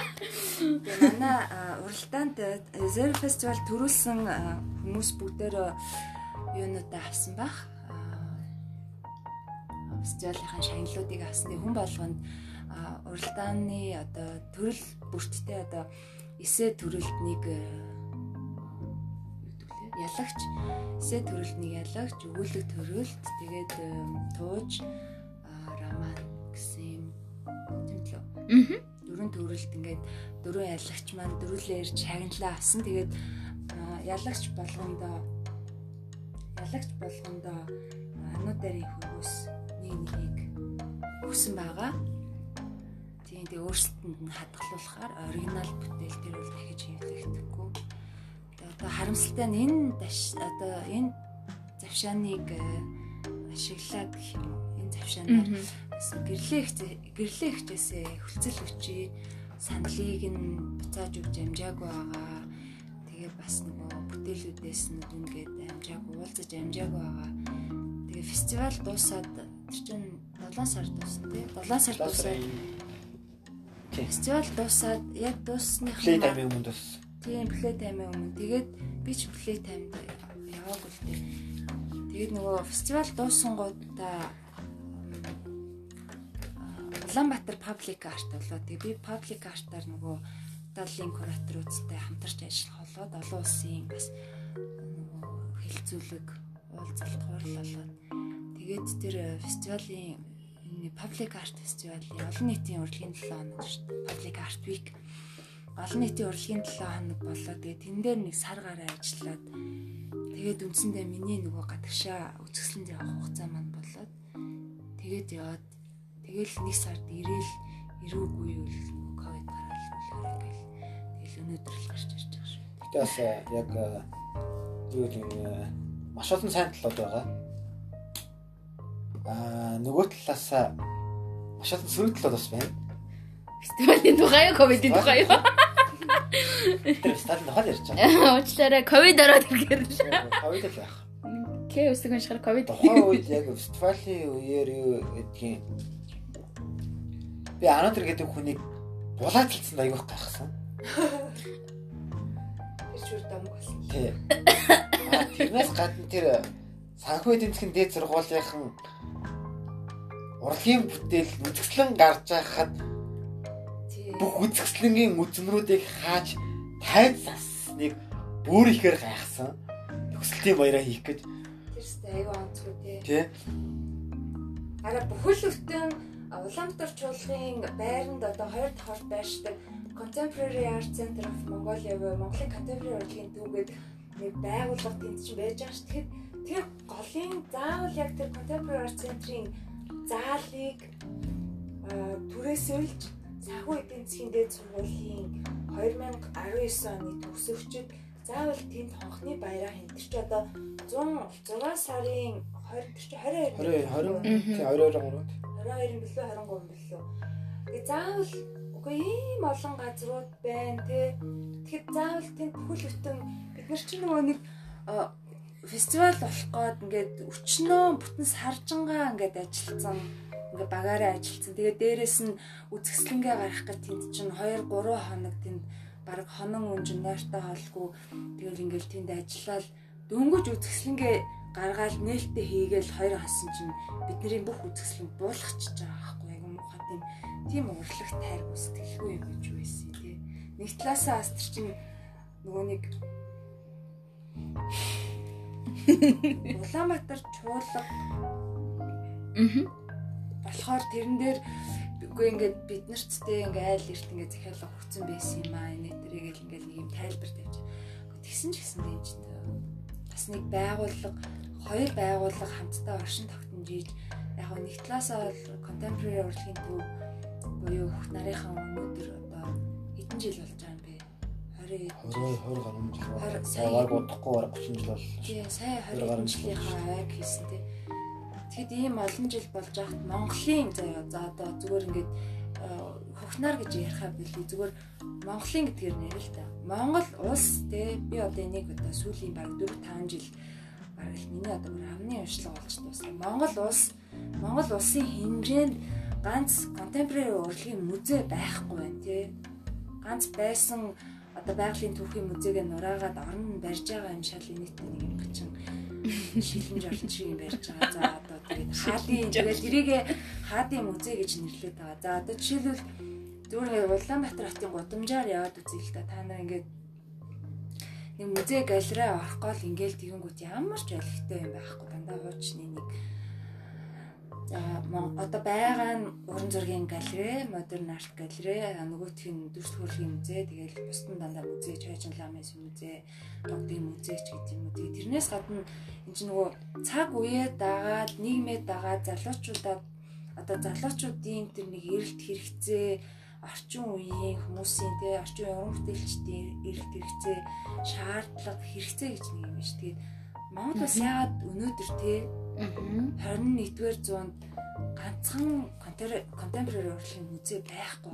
Тэгээ манай уралдаанд Zero Festival төрүүлсэн хүмүүс бүгдээр юунуудаа авсан баг. А, Фестивалын шагналуудыг авсан. Хүн болгонд уралдааны одоо төрөл бүрттэй одоо эсэ лээ? ялагч эсэ төрөлд нэг ялагч өгүүлэг төрөлд тэгээд тууж роман гэсэн юм тэмдлээ Аа. Дөрөв төрөлд ингээд дөрөв ялагч маань дөрүлээ ирж шагналаа авсан. Тэгээд ялагч болгондоо ялагч болгондоо ануударын хөрөөс нэг нэгийг өгсөн байгаа. Тийм тэгээ өөрсдөнд нь хадгалуулахаар оригинал бүтээл төр бол дахиж хийлэгдэхгүй. Тэгээ одоо харамсалтай нь энэ одоо энэ завшааныг ашиглаад гэх юм уу? Завшаанаар гэрлээ гэрлээ ихчээсээ хүлцэл хүчий саналыг нь буцааж өгч амжаагүй байгаа. Тэгээ бас нөгөө бүтээлүүдээс нь дүнгээд амжаагүй уулзаж амжаагүй байгаа. Тэгээ фестивал дуусаад тэр чинь 7 сар дуусна тий. 7 сар дуусаад фестивал дуусаад яг дуусных Плей таймын өмнө бас Тийм плей таймын өмнө. Тэгээд би ч плей таймд яваагүй л дээ. Тэгээд нөгөө фестивал дуусангуудаа Улаанбаатар паблик арт болоо. Тэгээ би паблик артаар нөгөө даллын кураторуудтай хамтарч ажиллах болоод олон улсын бас нөгөө хилцүүлэг уулзалт хуурлалаад тэгээд тэр фестивалийн энэ паблик арт фестивалийн олон нийтийн урлагийн 7 хоног шүү дээ. Паблик арт week олон нийтийн урлагийн 7 хоног болоо. Тэгээд тэн дээр нэг сар гараа ажиллаад тэгээд үндсэндээ миний нөгөө гадагшаа үзэсгэлэнд явах хугацаа маань болоод тэгээд яваад тэгэл нэг сард ирээл ирүүгүй юу ковид гараад болохоор ингээл тэгэл өнөөдөр л гарч ирж байгаа шүү. Гэтэ бас э, яг э, юу гэдэг э, маш олон сайн талууд байгаа. Аа нөгөө талаас маш олон сөрөг талууд бас байна. Фестивалийн тухай юу, ковидын тухай юу? Тэр стадын тухай ярьж байгаа. Уучлаарай, ковид ороод ирэхээр л. Ковид л байх. Кэ өсөг уншихаар ковид. Тухайн үед яг фестивалийн үеэр юу гэдгийг би Анатар гэдэг хүнийг булаад хэлсэн аяг гайхсан. Тэр чүр дамг болсон. Тий. Тэрнээс гадна тэр санхүү эдийн засгийн дээд сургуулийнхан урлагийн бүтээл үзэсгэлэн гарч байхад бүх үзэсгэлэнгийн үзмрүүдийг хааж тайз засныг бүр ихээр гайхсан. Төгсөлтийн баяраа хийх гэж Тэр сте аюу онцгой тий. тий. Араа бүхэл бүтэн Улаанбаатар чуулгын байранд одоо хоёр дахь байршдаг Contemporary Art Center of Mongolia буюу Монголын contemporary урлагийн түүгээд нэг байгууллага тэнд чинь байж байгаа шүү. Тэгэхээр тэр голын заавал яг тэр Contemporary Art Center-ийн заалыг аа, түрээсүүлж санхүү эдийн засгийн дээд сургуулийн 2019 оны төгсөгчд заавал тэнд хонхны баяраа хийн. Тэр чи одоо 106 сарын 20 тэр чи 22 20 20 тий 22 22 билүү 23 билүү. Тэгээ заавал үгүй ийм олон газрууд байна те. Тэгэхээр заавал тэнд бүхэл бүтэн бид нар чинь нөгөө нэг фестивал болох гээд ингээд өчнөө бүтэн саржангаа ингээд ажилласан ингээ багаараа ажилласан. Тэгээ дээрэс нь үзэсгэлэнгээ гарах гэж тэнд чинь 2 3 хоног тэнд баг хонон үнжин нойртой хоолгүй тэгэл ингээл тэнд ажиллаад дөнгөж үзэсгэлэнгээ гаргаад нээлттэй хийгээл хоёр хасан чинь бидний бүх үзэсгэлэн буулгачихж байгаа байхгүй яг муухай тийм тийм урлаг тайрг сэтгэлгүй юм гэж байсан тий. Нэг талаасаа бас тэр чинь нөгөө нэг Улаанбаатар чуулга болохоор тэрэн дээр үгүй ингээд бид нарт тэ ингээ айл эрт ингээ захиалга өгсөн байсан юм аа энэ тэрийг л ингээ нэг юм тайлбар. Гэхдээ тэгсэн ч гэсэн дээ ч бас нэг байгууллага хоёр байгууллага хамтдаа оршин тогтнож ийж яг нэг талаасаа бол contemporary урлагийн төв буюу хөх нарынхаа өнөөдөр одоо хэдэн жил болж байгаа юм бэ? 20 20 20 гаруй жил сая- удахгүй бараг 30 жил бол. тий сая Хоёр гаруй 20 жилийнхаа аяг хийсэн тий. Тэгэхэд ийм олон жил болж байхад Монголын заяа за одоо зүгээр ингээд хөхнар гэж ярихаа билий зүгээр Монголын гэдгээр нэр л та. Монгол улс тий би одоо энийг одоо сүүлийн баг 4 5 жил бараг л миний одоо амны уншлага болж дуусна. Монгол улс Монгол улсын хэмжээнд ганц contemporary урлагийн музей байхгүй байна тий. Ганц байсан одоо байгалийн түүхийн музейг нураагаад орон барьж байгаа юм шал нийтээ нэг юм гачин шилэнж орчин шиг юм барьж байгаа. За одоо тэгээд хаадын тэгээд тэрийг хаадын музей гэж нэрлэдэг байгаа. За одоо жишээлбэл зүгээр Улаанбаатар хотын гудамжаар яваад үзье л да. Та нар ингээд нэг музей галерей орох гол ингээл тэгэнгүүт ямар ч ойлгохтой юм байхгүй. Дандаа хуучны нэг одоо байгаа нь уран зургийн галерей, модерн арт галерей, нөгөөх нь дүрс төрлийн музей, тэгээд бусдын дандаа музей, Чойжин ламес музей, Догдын музей ч гэдэг юм уу. Тэгээд тэрнээс гадна энэ чинь нөгөө цаг үеэ дагаад, нийгмээ дагаад залуучуудад одоо залуучуудын тэр нэг эрэлт хэрэгцээ орчин үеийн хүмүүсийн тий орчин үеийн уран бүтээлчдийн эрэлт хэрэгцээ шаардлага хэрэгцээ гэж нэг юм шүү. Тэгээд Монгол бас яагаад өнөөдөр тий 21-р зуунд ганцхан contemporary урлагийн музей байхгүй?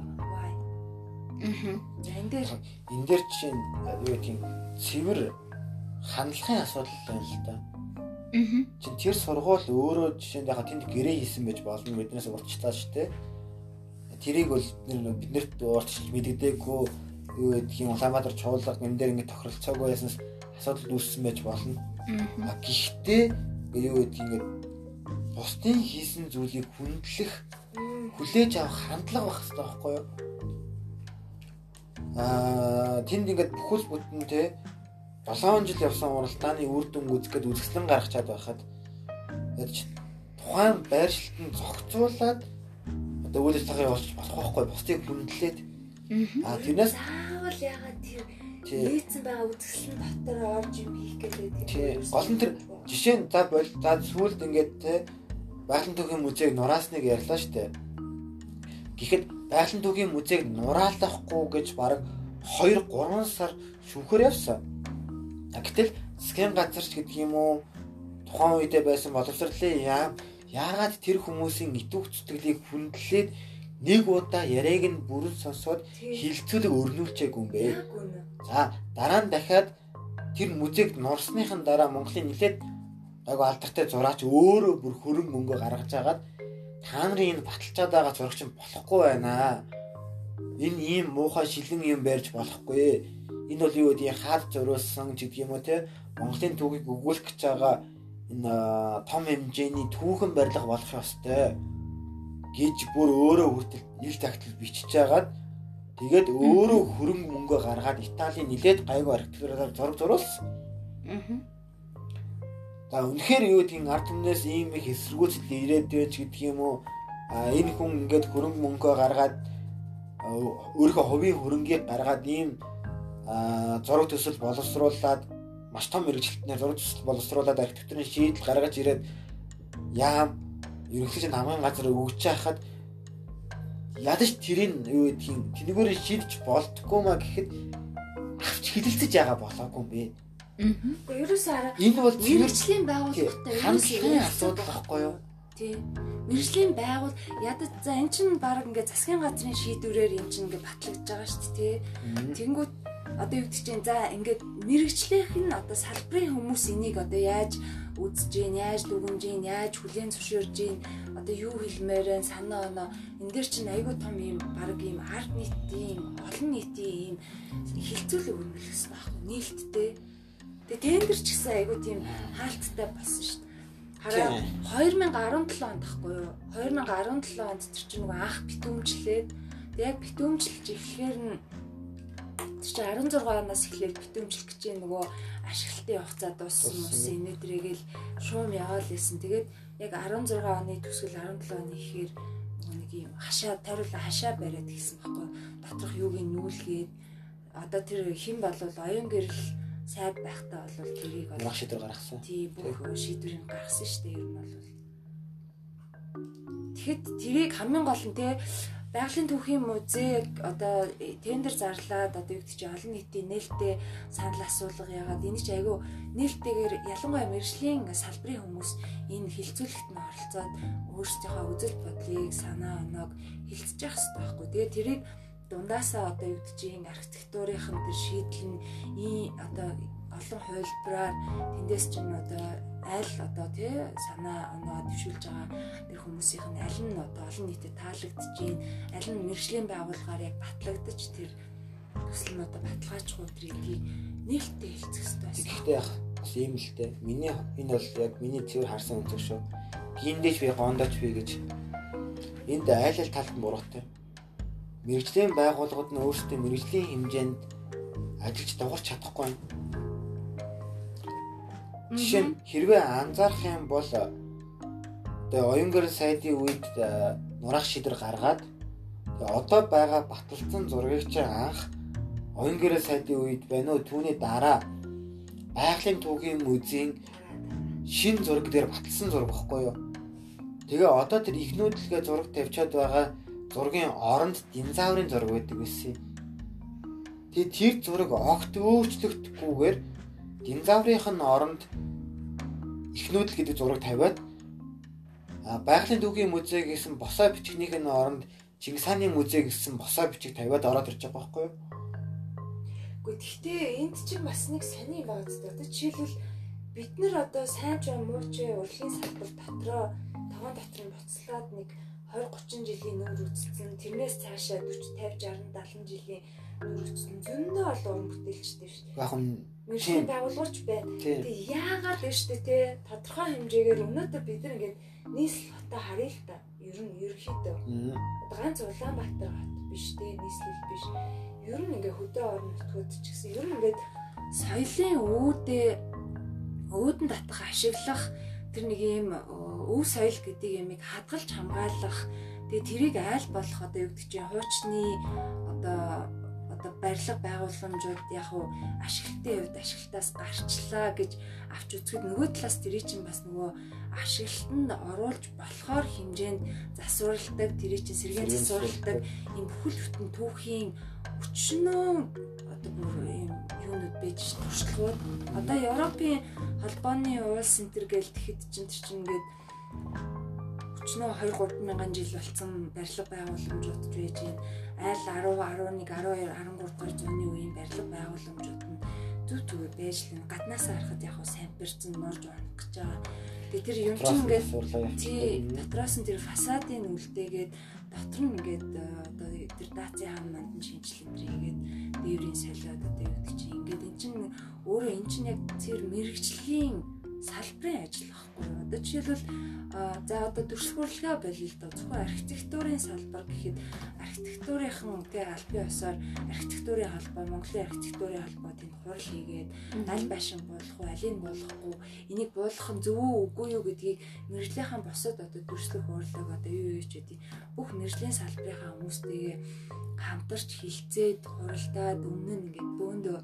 Аа. Энэ дээр энэ дээр жишээ нь юу гэх юм цэвэр хандлагын асуудал байна л да. Аа. Чин тэр сургууль өөрөө жишээ нь яг тэнд гэрээ хийсэн байж болно биднээс урдчлаа шүү дээ. Тэрийг бол бид нарт урдчилж мэддэггүй юу гэдэг юм Улаанбаатар чуулга энэ дээр ингэ тохиролцоогүй яснаас асуудал үүссэн байж болно. А гэхдээ юу гэдэг ингээд бусдын хийсэн зүйлийг хүндлэх хүлээж авах хандлага байх хэрэгтэй байхгүй юу? Аа тэнд ингээд бүхэл бүтэн те 7 жил явсан уралдааны үр дүн үзэхэд үзэсгэлэн гаргачаад байхад ядч тухайн байршилтанд зохицуулаад одоо үйл ажиллагаа явуулж болох байхгүй бусдыг хүндлээд аа тэрнээс заавал ягаад тэр нээсэн байгаа үзэсгэлэн дотор орж юм хийх гэдэг. Тийм. Гол нь тэр жишээ нь за бол за сүүлд ингээд те байгалийн түүхийн музейг нураасныг ярьлаа штэ. Гэхдээ байгалийн түүхийн музейг нураалахгүй гэж баг 2 3 сар шүүхээр явсан. Гэтэл засгийн газарч гэдэг юм уу тухайн үедээ байсан боловсролын яа яагаад тэр хүмүүсийн итвэх зүтгэлийг хүндлээд нэг удаа яриаг нь бүрэн сонсоод хилцүүлэг өрнүүлчээгүй юм бэ. За дараа нь дахиад тэр музейг нурсныхын дараа Монголын нэлээд айгу алдартай зураач өөрөө бүр хөрөнгө мөнгө гаргаж агаад та нарын энэ баталчаад байгаа зурагч болохгүй байна. Энэ ийм муухай шилэн юм барьж болохгүй. Энэ бол юу гэдэг хаад зуруулсан ч гэдэг юм уу те Монголын түүхийг өгүүлэх гэж байгаа энэ том хэмжээний түүхэн барилга болох ёстой гэж бүр өөрөө хүртэл ил тагтал бичиж агаад тэгээд өөрөө хөрөнгө мөнгө гаргаад Италийн нилээд гайгүй архитектураар зураг зуруулсан. Аа. За үнэхээр юу гэдгийг ард түмнээс ийм их эсэргүүцэл ирээд байж гэдэг юм уу? А энэ хүн ингээд хөрөнгө мөнгөө гаргаад өөрийнхөө хувийн хөрөнгийг гаргаад ийм зураг төсөл боловсруулад маш том мэрэгчлэлтээр зураг төсөл боловсруулад архитектурын шийдэл гаргаж ирээд яам ерөнхийдөө хамгийн газар өгч яхад ядаж тэрийг юу гэдгийг тэнэгүүр шийдэж болтгүй маа гэхэд авч хилэлцэж байгаа болоогүй юм бэ. Гэхдээ ерөөсөө Энэ бол мэрэгжлийн байгууллагатай ерөөсөө асуудал байхгүй юу? Тийм. Мэргэжлийн байгуул ядаж за эн чинь баг ингээд засгийн газрын шийдвэрээр эн чинь ингээд батлагдж байгаа шүү дээ. Тэнгүүд одоо юу гэдэг чинь за ингээд мэрэгчлийнх нь одоо салбарын хүмүүс энийг одоо яаж үзэж гин, яаж дүгнж гин, яаж хүлээн зөвшөөрж гин, одоо юу хэлмээрэн санаа оноо энэ дэр чинь айгүй том юм баг юм арт нийтийн олон нийтийн юм хилцүүлэг өрнөлгсөн байхгүй нийлтдээ. Тэгээ тендер ч гэсэн айгүй тийм хаалттай болсон шүү дээ. Хараа 2017 онд тахгүй юу? 2017 онд тэр чинь нөгөө анх битүүмжлээд яг битүүмжилж эхлэхээр нь чинь 16 оноос эхлээд битүүмжлэх гэж нөгөө ашиглалтын хугацаа дууссан ус инээдрэгээл шуум яваал лээсэн. Тэгээд яг 16 оны төсгөл 17 оны ихээр нэг юм хашаа тариулаа хашаа бариад гисэн баггүй. Доторх юуг нь нүүлгээд одоо тэр хэн болвол оюун гэрэл сайд байхдаа бол тэрийг Маргааш шийдвэр гаргасан. тий бүх шийдвэрийг гаргасан шүү дээ ер нь бол. Тэгэхэд тэрийг хамгийн гол нь те байгалийн түүхийн музей одоо тендер зарлаад одоо юу гэдэг чинь олон нийтийн нээлттэй санал асуулга яагаад энэ ч айгүй нээлттэйгээр ялангуяа мэржлийн салбарын хүмүүс энэ хилцүүлэгт нь оролцоод өөрсдийнхөө үзэл бодлыг санаа оноог хилцэж явах хэрэгтэй байхгүй. Тэгээ тэрийг дундаасаа одоо юу гэдэг чинь архитектурынхын тэр шийдэл нь ийм одоо олон хувилбараар тэндээс чинь одоо аль одоо тий санаа оноо төвшүүлж байгаа тэр хүмүүсийн нь аль нь одоо олон нийтэд таалагдж гин аль нь мэрэгжлийн байгууллагаар яг батлагдаж тэр төсөл нь одоо баталгаажих өдрийг нээлттэй хэлцэх хэрэгтэй байсан. Гэхдээ яг бас ийм л дээ. Миний энэ бол яг миний цэвэр харсан үнцэг шүү. Гиндэж би гондоч би гэж энд айл ал талд буруутай. Мэргэжлийн байгууллагууд нь өөрсдөө мэргэжлийн хэмжээнд ажиллаж дуурч чадахгүй юм. Жишээ нь хэрвээ анзаарах юм бол тэгээ оюнгөр сайдын үед нураах шийдвэр гаргаад одоо байгаа баталсан зургийг чи анх оюнгөр сайдын үед байна уу түүний дараа байгалийн түүхийн музейн шин зураг дээр баталсан зураг багхгүй юу? Тэгээ одоо тэр их нүүдлгээ зураг тавьчаад байгаа зургийн оронд динозаврын зураг байдаг байсан. Тэгээ тэр зураг огт өөрчлөгдөхгүйгээр динозаврынх нь оронд их нүүдэл гэдэг зураг тавиад байгалийн түүхийн музей гэсэн босоо бичгнийх нь оронд Чингис хааны музей гэсэн босоо бичиг тавиад ороод ирж байгаа байхгүй юу? Гэхдээ тэгтээ энд чинь бас нэг сони байгаа зү. Одоо жишээлбэл бид нар одоо сайн ч муу ч урлагийн салбар дотроо таван дотрын буцлаад нэг 20 30 жилийн нүүр үтцсэн тэрнээс цаашаа 40 50 60 70 жилийн нүүр үтцсэн зөндөө олон уран бүтээлчтэй шүү дээ. Яг нь мэрэгжлийн байгууллагч байна. Тэгээ яагаад вэ штэ те тодорхой хэмжээгээр өнөөдөр бид нар ингээд нийслэл хотоо харъя л та. Ер нь ерөөхдөө. Одоо ганц Улаанбаатар хот биш те нийслэл биш. Ер нь ингээд хөдөө орон нутгууд ч гэсэн ер нь ингээд соёлын үүдээ өөдөн татах ашиглах тэр нэг юм өв соёл гэдэг ямиг хадгалж хамгаалах тэгээ тэрийг айл болох одоо юу гэдэг чинь хуучны одоо одоо барилга байгууламжууд яг уу ашиглалтын хувьд ашиглалтаас гарчлаа гэж авч үзэхэд нөгөө талаас тэрий чинь бас нөгөө ашиглалтанд оруулж болохоор хэмжээнд засварладаг тэрий чинь сэргээн засварладаг юм бүхэл бүтэн түүхийн өчнөө одоо бүр юм юунууд байж туршлагууд. Одоо Европын холбооны улс энтер гээл тэгэхэд чинь тэр чинь ингээд өчнөө 2 3 мянган жил болсон барилга байгууламжууд байж байна айл 10 11 12 13 дугаар зууны үеийн барилга байгууламжууд нь зүг зүг байж л гаднаас харахад яг хөө сампирцэн норж унах гэж байгаа. Тэгээ тэр юм чинь ингээд тий дотроос нь тэр фасадын үлдээгээд дотор нь ингээд э, одоо тэр даацын хаан манд шинжилгээ хийгээд дээврийн солиод одоо юу гэдэг чинь ингээд эн чинь өөрөө эн чинь яг тэр мэрэгжлийн салбарын ажил юу. Одоо жишээлбэл за одоо төрөлхөрлөгөө болъё л доо зөвхөн архитектурын салбар гэхэд архитектурынхан тий албан ёсоор архитектурын холбоо Монголын архитектурын холбоо тийм хурал хийгээд аль байшин болох уу алийг болохгүй энийг буулгах нь зөв үү үгүй юу гэдгийг мэрэгжлийнхэн босоод одоо төрслөх хурлаг одоо юу юу ч гэдэг бүх мэрэгжлийн салбарынхаа хүмүүстэйгээ хамтарч хилцээд хуралдаад өмнө нь ингээд бөөндөө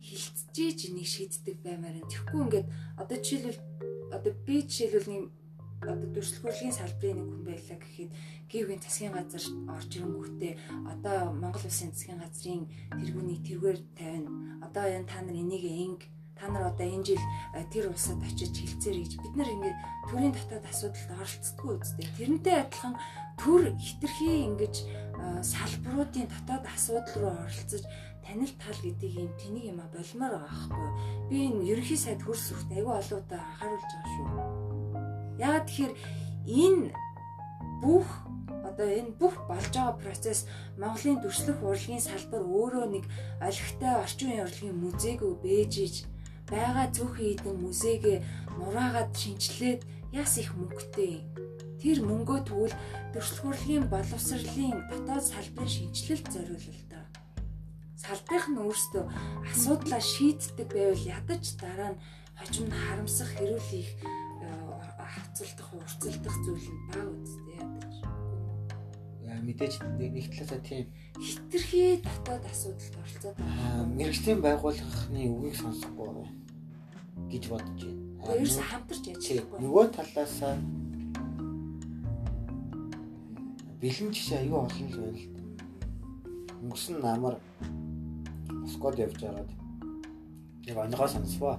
хилцэж энийг шийддэг баймаар юм. Тэгэхгүй ингээд одоо жишээлбэл одоо би жишээлбэл нэг одоо дүрслэхүүрлийн салбарын нэг хүн байлаа гэхэд гівгийн засгийн газар орж ирэнгүүтээ одоо Монгол улсын засгийн газрын тэргүүнийг тэргээр тавина. Одоо энэ та нар энийг инг та нар одоо энэ жил э, тэр улсад очиж хилцээр гэж бид нар ингээд төрийн дотоод асуудалд оролцдоггүй үстэй. Тэрнтэй адилхан төр хитрхи ингэж э, салбаруудын дотоод асуудал руу оролцож танил тал гэдэг юм тэнийг юм болмоор байгаа байхгүй би энэ ерөнхий сайд хөрс хүрт айгүй удаа анхааруулж байгаа шүү. Яагаад тэгэхээр энэ бүх одоо энэ бүх болж байгаа процесс Монголын төрслөх урлагийн салбар өөрөө нэг олигтой орчин үеийн урлагийн музейг бэжиж байгаа цөөхөн хідэн музейгээ нураагаад шинчлээд яс их мөнгөтэй тэр мөнгөө тэгвэл төрслөх урлагийн боловсролын дотоод салбарын шинжилэлд зориулал салбарынх нь өөрсдөө асуудлаа шийддэг байвал ядаж дараа нь хожим нь харамсах хэрүүлэх хавцалдах урцалдах зүйл нь баг үстэй ядаж. Яа мэдээж нэг талаасаа тийм хитрхи дотоод асуудалд оролцоод байгаа. Мэргэжлийн байгууллагын үгийг сонсохгүй гэж бодож байна. Ерөөсө хамтарч ажиллахгүй. Нөгөө талаасаа бэлэн жишээ аюу олон л байна л. Өнгөрсөн намар Москвад явж байгаад яг оногоо сонсвоо.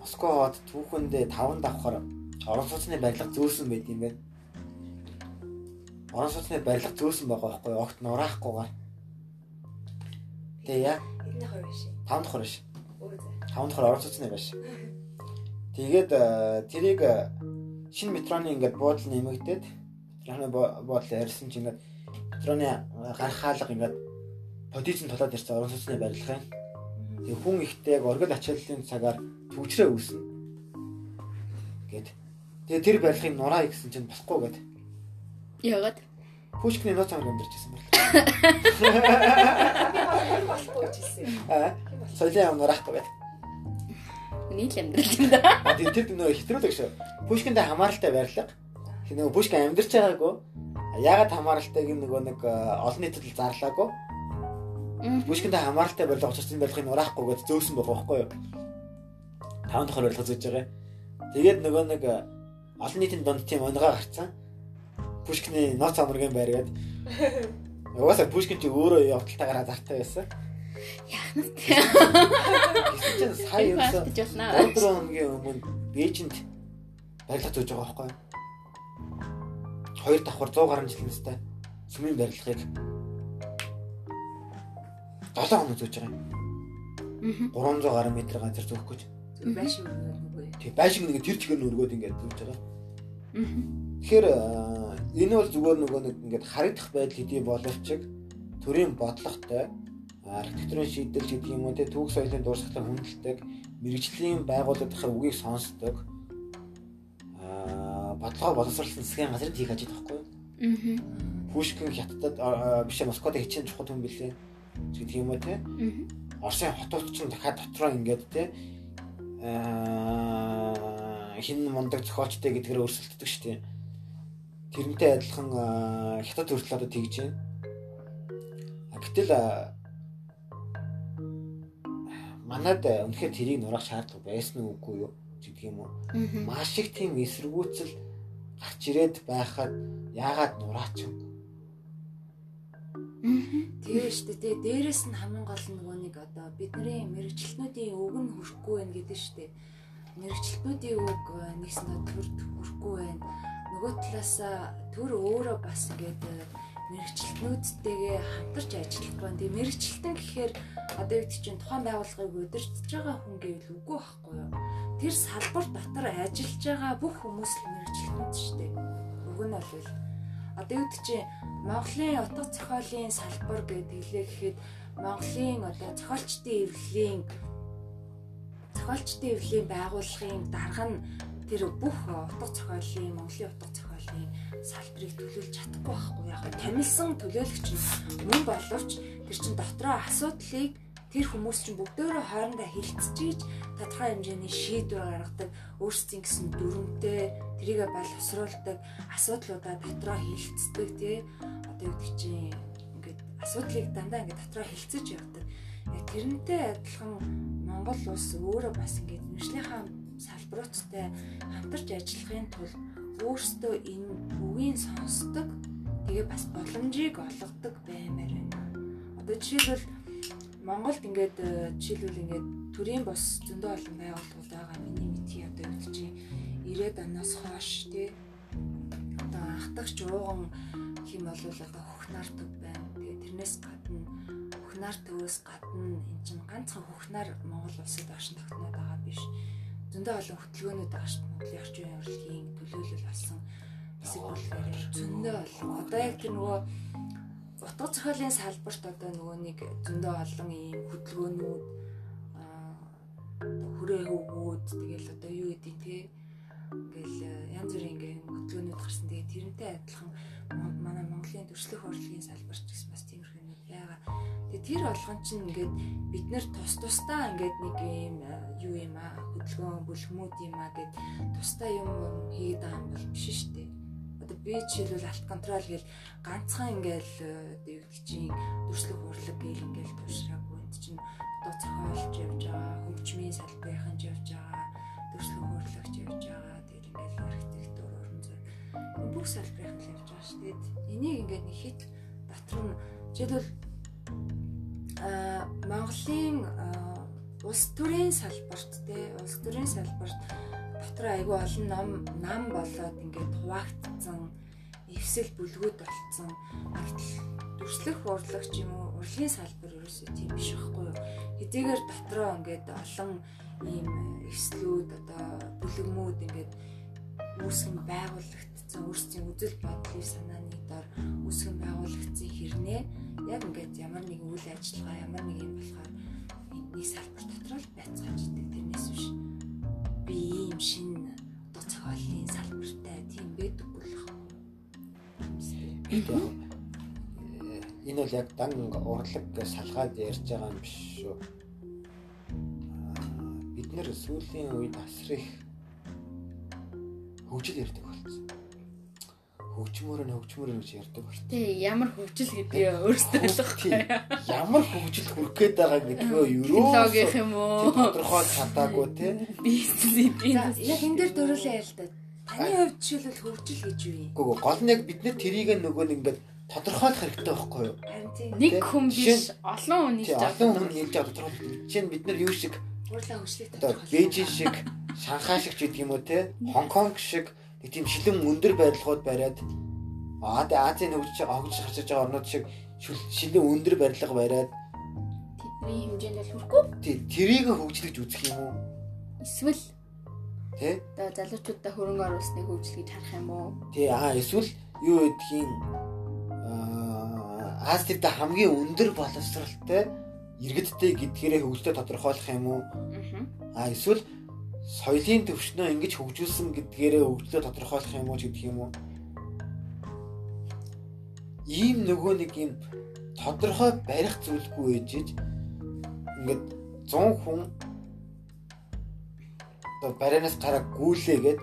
Москвад түүхэндээ таван давхар орон сууцны барилга зөөсөн байт юм байна. Орон сууцны барилга зөөсөн байгаа байхгүй огт нураахгүйгээр. Тэгээ яа Хитнийхөө биш. 5 давхар биш. Өө зэ. 5 давхар орон сууцны байш. Тэгээд э, тэрийг э, шинэ метроны ингээд буудал нэмэгдээд метроны буу- буудлыг арилсан чинь ингээд метроны гарах хаалга ингээд подизм толоод ирсэн орон сууцны барилгын. Тэгээ хүн ихтэй яг оргил ачааллын цагаар төвчрээ үүснэ. Гэт. Тэгээ тэр барилгын нураа гэсэн чинь болохгүй гэд. Ягаад? Пушкины нууц амаг амьдарч байсан байна. Аа. Соёлын ам нураахгүй гэд. Нийт л амьдрал юм да. Тэр тэр нөгөө хэтрүүлэг шүү. Пушкинтэй хамааралтай барилга. Тэр нөгөө Пушкин амьдарч байгаагүй. Яагаад хамааралтайг нөгөө нэг э, олон нийтэд зарлаагүй. Пушкинтэй хамааралтай барилга учраас энэ барилгыг нураахгүй гэж зөөсөн байгаа байхгүй юу? Таван дахь барилга зөөж байгаа. Тэгээд нөгөө нэг э, олон нийтийн донд тийм онгоо гарцсан. Пушкины ноц амргийн байр гэдэг. Угаасаа Пушкин чи өөрөө явдалтайгаар зартай байсан. Яах нь чинь сая болно. 3 хоногийн өмнө Бээжинд барилга зөөж байгаа байхгүй юу? Хоёр давхар 100 гаруй жилийн настай сүмийн барилгыг 7 хоног зөөж байгаа юм. Мгм. 300 гаруй метр газар зөөх гэж. Зүг байш юу нүггүй. Тэг байшин нэг тэр чигээр нүргөөд ингээд зөөж байгаа. Тэгэхээр аа, энэ бол зүгээр нөгөө нэг ингээд харагдах байдал хэдий боловч төрийн бодлоготой архитектурын шийдэл гэдэг юм уу те түүх соёлын дурсгалыг хүндэлдэг мэрэгжлийн байгууллагын үгийг сонсдог аа бодлогоо боловсруулсан засгийн газрын хийх ажил байхгүй юу? Мгм. Пушкин хятадд аа, биш Москвад хичээн чухал хүн билээ гэдэг юм уу те. Оросын хотууд ч дахиад дотроо ингээд те аа хин мундаг зохиолчтой гэдгээр өрсөлддөг шүү дээ. Тэрнтэй адилхан хятад хүртэл одоо тэгж байна. А, Гэтэл манад үнэхээр тэрийг нураах шаардлага байсан үгүй юу гэдэг юм уу? Маш их тийм эсэргүүцэл гарч ирээд байхад яагаад нураач юм? Тэгээ шүү дээ. Тэгээ дээрэс нь хамгийн гол нөгөө нэг одоо бидний мэрэгчлэнүүдийн үг нь хүрхгүй байх гэдэг шүү дээ. Мэрэгчлэнүүдийн үг э, нэгснээр төрд хүрхгүй байна. Нөгөө талаасаа төр өөрөө бас ингээд э, мэрэгчлэнүүдтэйгээ хамтарч ажиллах байна. Тэгээ мэрэгчлэн гэхээр одоо гэдэг чинь тухайн байгууллагыг удирдах байгаа хүн гэвэл үгүй байхгүй юу? Тэр салбар дотор ажиллаж байгаа бүх хүмүүс л мэрэгчлэнүүд шүү дээ. Уг нь бол одоо юу гэдэг чинь Монголын утга зохиолын салбар гэдэг хэлээ гэхэд Монголын одоо зохиолчдын эвлэлийн зохиолчдын эвлэлийн байгууллагын дарга нь тэр бүх утга зохиолын Монголын утга зохиолын салбарыг төлөөлж чадахгүй байхгүй. Яг нь тамилсан төлөөлөгч нь мөн боловч тэр чин дотроо асуудлыг тэр хүмүүс чинь бүгдөө хоорондоо хилцчихийж тодорхой хэмжээний шийдвэр гаргадаг өөрсдийн гэсэн дүрмтэй тэрийгэ боловсруулдаг асуудлуудаа дотроо хилцдэг тий одоо гэдэг чинь ингээд асуудлыг дандаа ингээд дотроо хилцэж явдаг тэрнтэй адилхан Монгол улс өөрөө бас ингээд мэржлийнхаа салбаруудтай хамтарч ажиллахын тулд өөрсдөө энэ үгийн сонсдог тэгээ бас боломжийг олгодог баймаар байна. Одоо жишээлбэл Монголд ингээд э, жишээлбэл ингээд төрийн бос зөндөө олон байгууллагууд байгаа. Миний мэдхий одоо юу чинь 90-ад оноос хойш тий одоо анхдагч ууган хэм бол одоо хөхнар төв байна. Тэгээ тэрнээс гадна хөхнар төвөөс гадна эн чинь ганцхан хөхнар Монгол улсад оршин тогтноод байгаа биш. Зөндөө олон хөтөлбөөнүүд байгаа шүү. Монголын орчин үеийн урлагийн төлөөлөл болсон хэсэг болохоор зөндөө олон. Одоо яг тэр нөгөө утга зохиолын салбарт одоо нөгөө нэг зөндөө олон ийм хөдөлгөөнүүд хүрээ хөвгүүд тэгэл одоо юу гэдэг те ингээл э, янз бүрийн ингээм хөдөлгөөнүүд гарсан. Тэгээ тэрнтэй адилхан манай Монголын төрслөх урлагийн салбарч гэсэн бас тиймэрхүү юм яагаад тэгээ тэр болгон чинь ингээд бид нэр тус тусдаа ингээд нэг ийм э, юу юм аа хөдөлгөөн бүлгмүүд юм аа гэд тусдаа юм хийгээд байгаа юм бол биш шүү дээ одоо би жишээлбэл алт контрол гээл ганцхан ингээл э, одоо юу гэдэг чинь төрслөх урлаг гээл ингээл тушраагүй энд чинь одоо зохиолч явж байгаа хөгжмийн салбарын явж байгаа төрслөх урлагч явж байгаа тэгэл ингээл архитектур уран энэ бүх салбарын явж байгаа шүү дээ. Энийг ингээд нэг хит дотор нь жишээлбэл а Монголын а, улс төрийн салбарт те улс төрийн салбарт дотор айгүй олон ном нам болоод ингээд хуваагдсан эвсэл бүлгүүд болцсон. Гэтэл дүрслэх урлагч юм уу урлагийн салбар ерөөсөө тийм биш байхгүй юу? хэдийгээр дотроо ингээд олон ийм эслүүд одоо бүлэгмүүд ингээд үүсгэн байгуулагдсан өөрсдийн үзэл бодлын санааны дор үүсгэн байгуулагдсан хэрнээ яг ингээд ямар нэгэн үйл ажиллагаа ямар нэг юм болохоор нэг салбар дотор л байцгааж идэг тэрнээс биш би ийм шин одоо цохиолын салбартай тийм байдаг болох. Энэ бол яг дан урлаг салгаад ярьж байгаа юм биш шүү. Бид нэр сүүлийн үед асар их хөгжил ярьдаг. Хөгжмөр нь хөгжмөр гэж ярьдаг болсон. Тий, ямар хөгжил гэдгийг өөрсдөө ойлгохгүй. Ямар хөгжил хүрх гээд байгаа гэдгөө юу логих юм уу? Тодорхой чадаагүй тий. Бизнес За яг энэ дээр дөрүүлээ ял та. Таны хувьд жишээлбэл хөгжил гэж юу юм? Гэхдээ гол нь яг бид нэр тэрийг нөгөө нэг ингээд тодорхойлох хэрэгтэй байхгүй юу? Нэг хүн биш олон хүн хийж олон хүн хийж байгаа тодорхойлох. Жишээ нь бид нар юу шиг уурлаа одоо Бээжин шиг, Шанхай шиг ч гэдэг юм уу те, Хонконг шиг нэг тийм шилэн өндөр барилгууд бариад Аа тэ Азийн хөгжиж хөгжиж гарч ирж байгаа орнууд шиг шилэн өндөр барилга бариад тэдний хэмжээнд л хүрэхгүй. тий тэрийг хөгжлөж үзэх юм уу? Эсвэл Тэ? одоо залуучуудаа хөрөнгө оруулсныг хөгжил гэж харах юм уу? Тий аа эсвэл юу гэдгийг аа Азид хамгийн өндөр боловсралтай иргэдтэй гэдгээрээ хөгжлөө тодорхойлох юм уу? Аа эсвэл соёлын төвшнөө ингэж хөгжүүлсэн гэдгээрээ хөгжлөө тодорхойлох юм уу ч гэдэг юм уу? Ийм нөгөө нэг юм тодорхой барих зүйлгүй ээжиж ингээд 100 хүн одоо барианаас гараа гүйлээгээд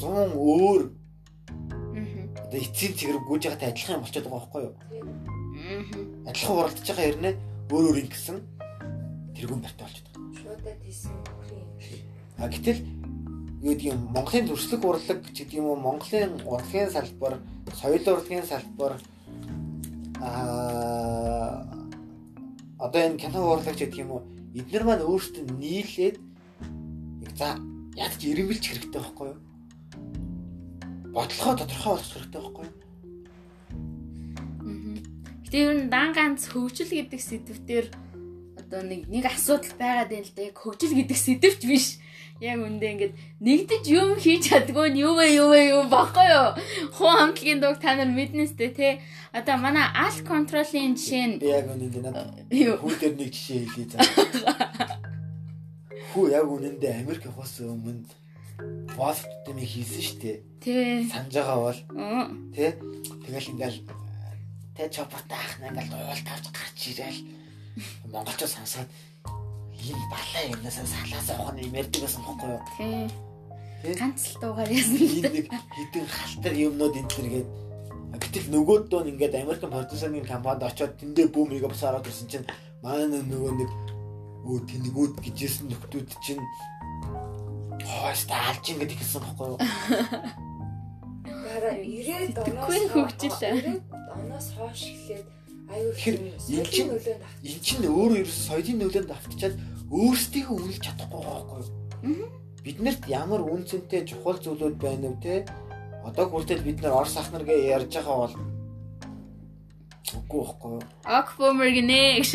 100 өөр Аа. одоо эцсийн цэгэр гүйж байгаатай адилхан юм болчиход байгаа байхгүй юу? Аа. Адилхан уралдаж байгаа хэрнээ өөр өөр ингэсэн тэргүүн барьтай болчиход байгаа. шуудад хийсэн А гэтэл юу гэдэг юм Монголын төрслөг урлаг гэдэг юм уу Монголын урлагийн салбар, соёл урлагийн салбар аа одоо энэ кино урлаг гэдэг юм уу эдгээр маань өөрсдөө нийлээд яг за яг ч ирэмбэлж хэрэгтэй байхгүй юу? Бодлогоо тодорхой болгох хэрэгтэй байхгүй юу? Гэтэ ер нь дан ганц хөгжил гэдэг сэдвээр одоо нэг нэг асуудал байгаад байна л да. Яг хөгжил гэдэг сэдвч биш. Яг үндэ ингээд нэгдэж юм хийж чадгүй нь юу вэ юу вэ юу баггүй юу? Хуу хамтлагийн дуг та нар мэднэ сте те. Одоо манай alt control-ийн жишээ нь яг үнэндээ надад юу? хүү дээр нэг жишээ хэлье за. Хүү яг үнэндээ Америк явахаас өмнө Волфтем хийсэн шүү дээ. Тэ. Санаж байгаа бол тий тэгэл ингээл тэ чопорт ах на ингээл уул тавж гарч ирээл монголчууд сонсоод ийм балаа юмнасаа салаас авах нь юм ярьдаг байсан байхгүй юу? Тэ. Тий? Ганц л дуугаар яасан л нэг хитэн халтар юмнууд энэ төргээд гэтэл нөгөөд дөө ингээд Американ продюсерийн компанид очиод тэндээ бүүм мега бас ороод ирсэн чинь манай нөгөө нэг өө тэнэгүүд гэжсэн нөхдүүд чинь хойст алж ингээд ихсэн байхгүй юу? Гараа 90-ад Тэтгэхгүй оноос хөгжил. 90-ад оноос хойш эхлээд Тэгэхээр энэ чинь- нөлөөнд авч эн чинь өөрөө ерөөс соёлын нөлөөнд автчихад өөрсдийгөө үнэлж чадахгүй байхгүй юу? Биднэрт ямар үнцэнтэй чухал зүйлүүд байна вэ те? Одоо хүртэл бид нар Орос ах нар гээ ярьж байгаа бол үгүй байхгүй юу? Акбомер гинэ гэж.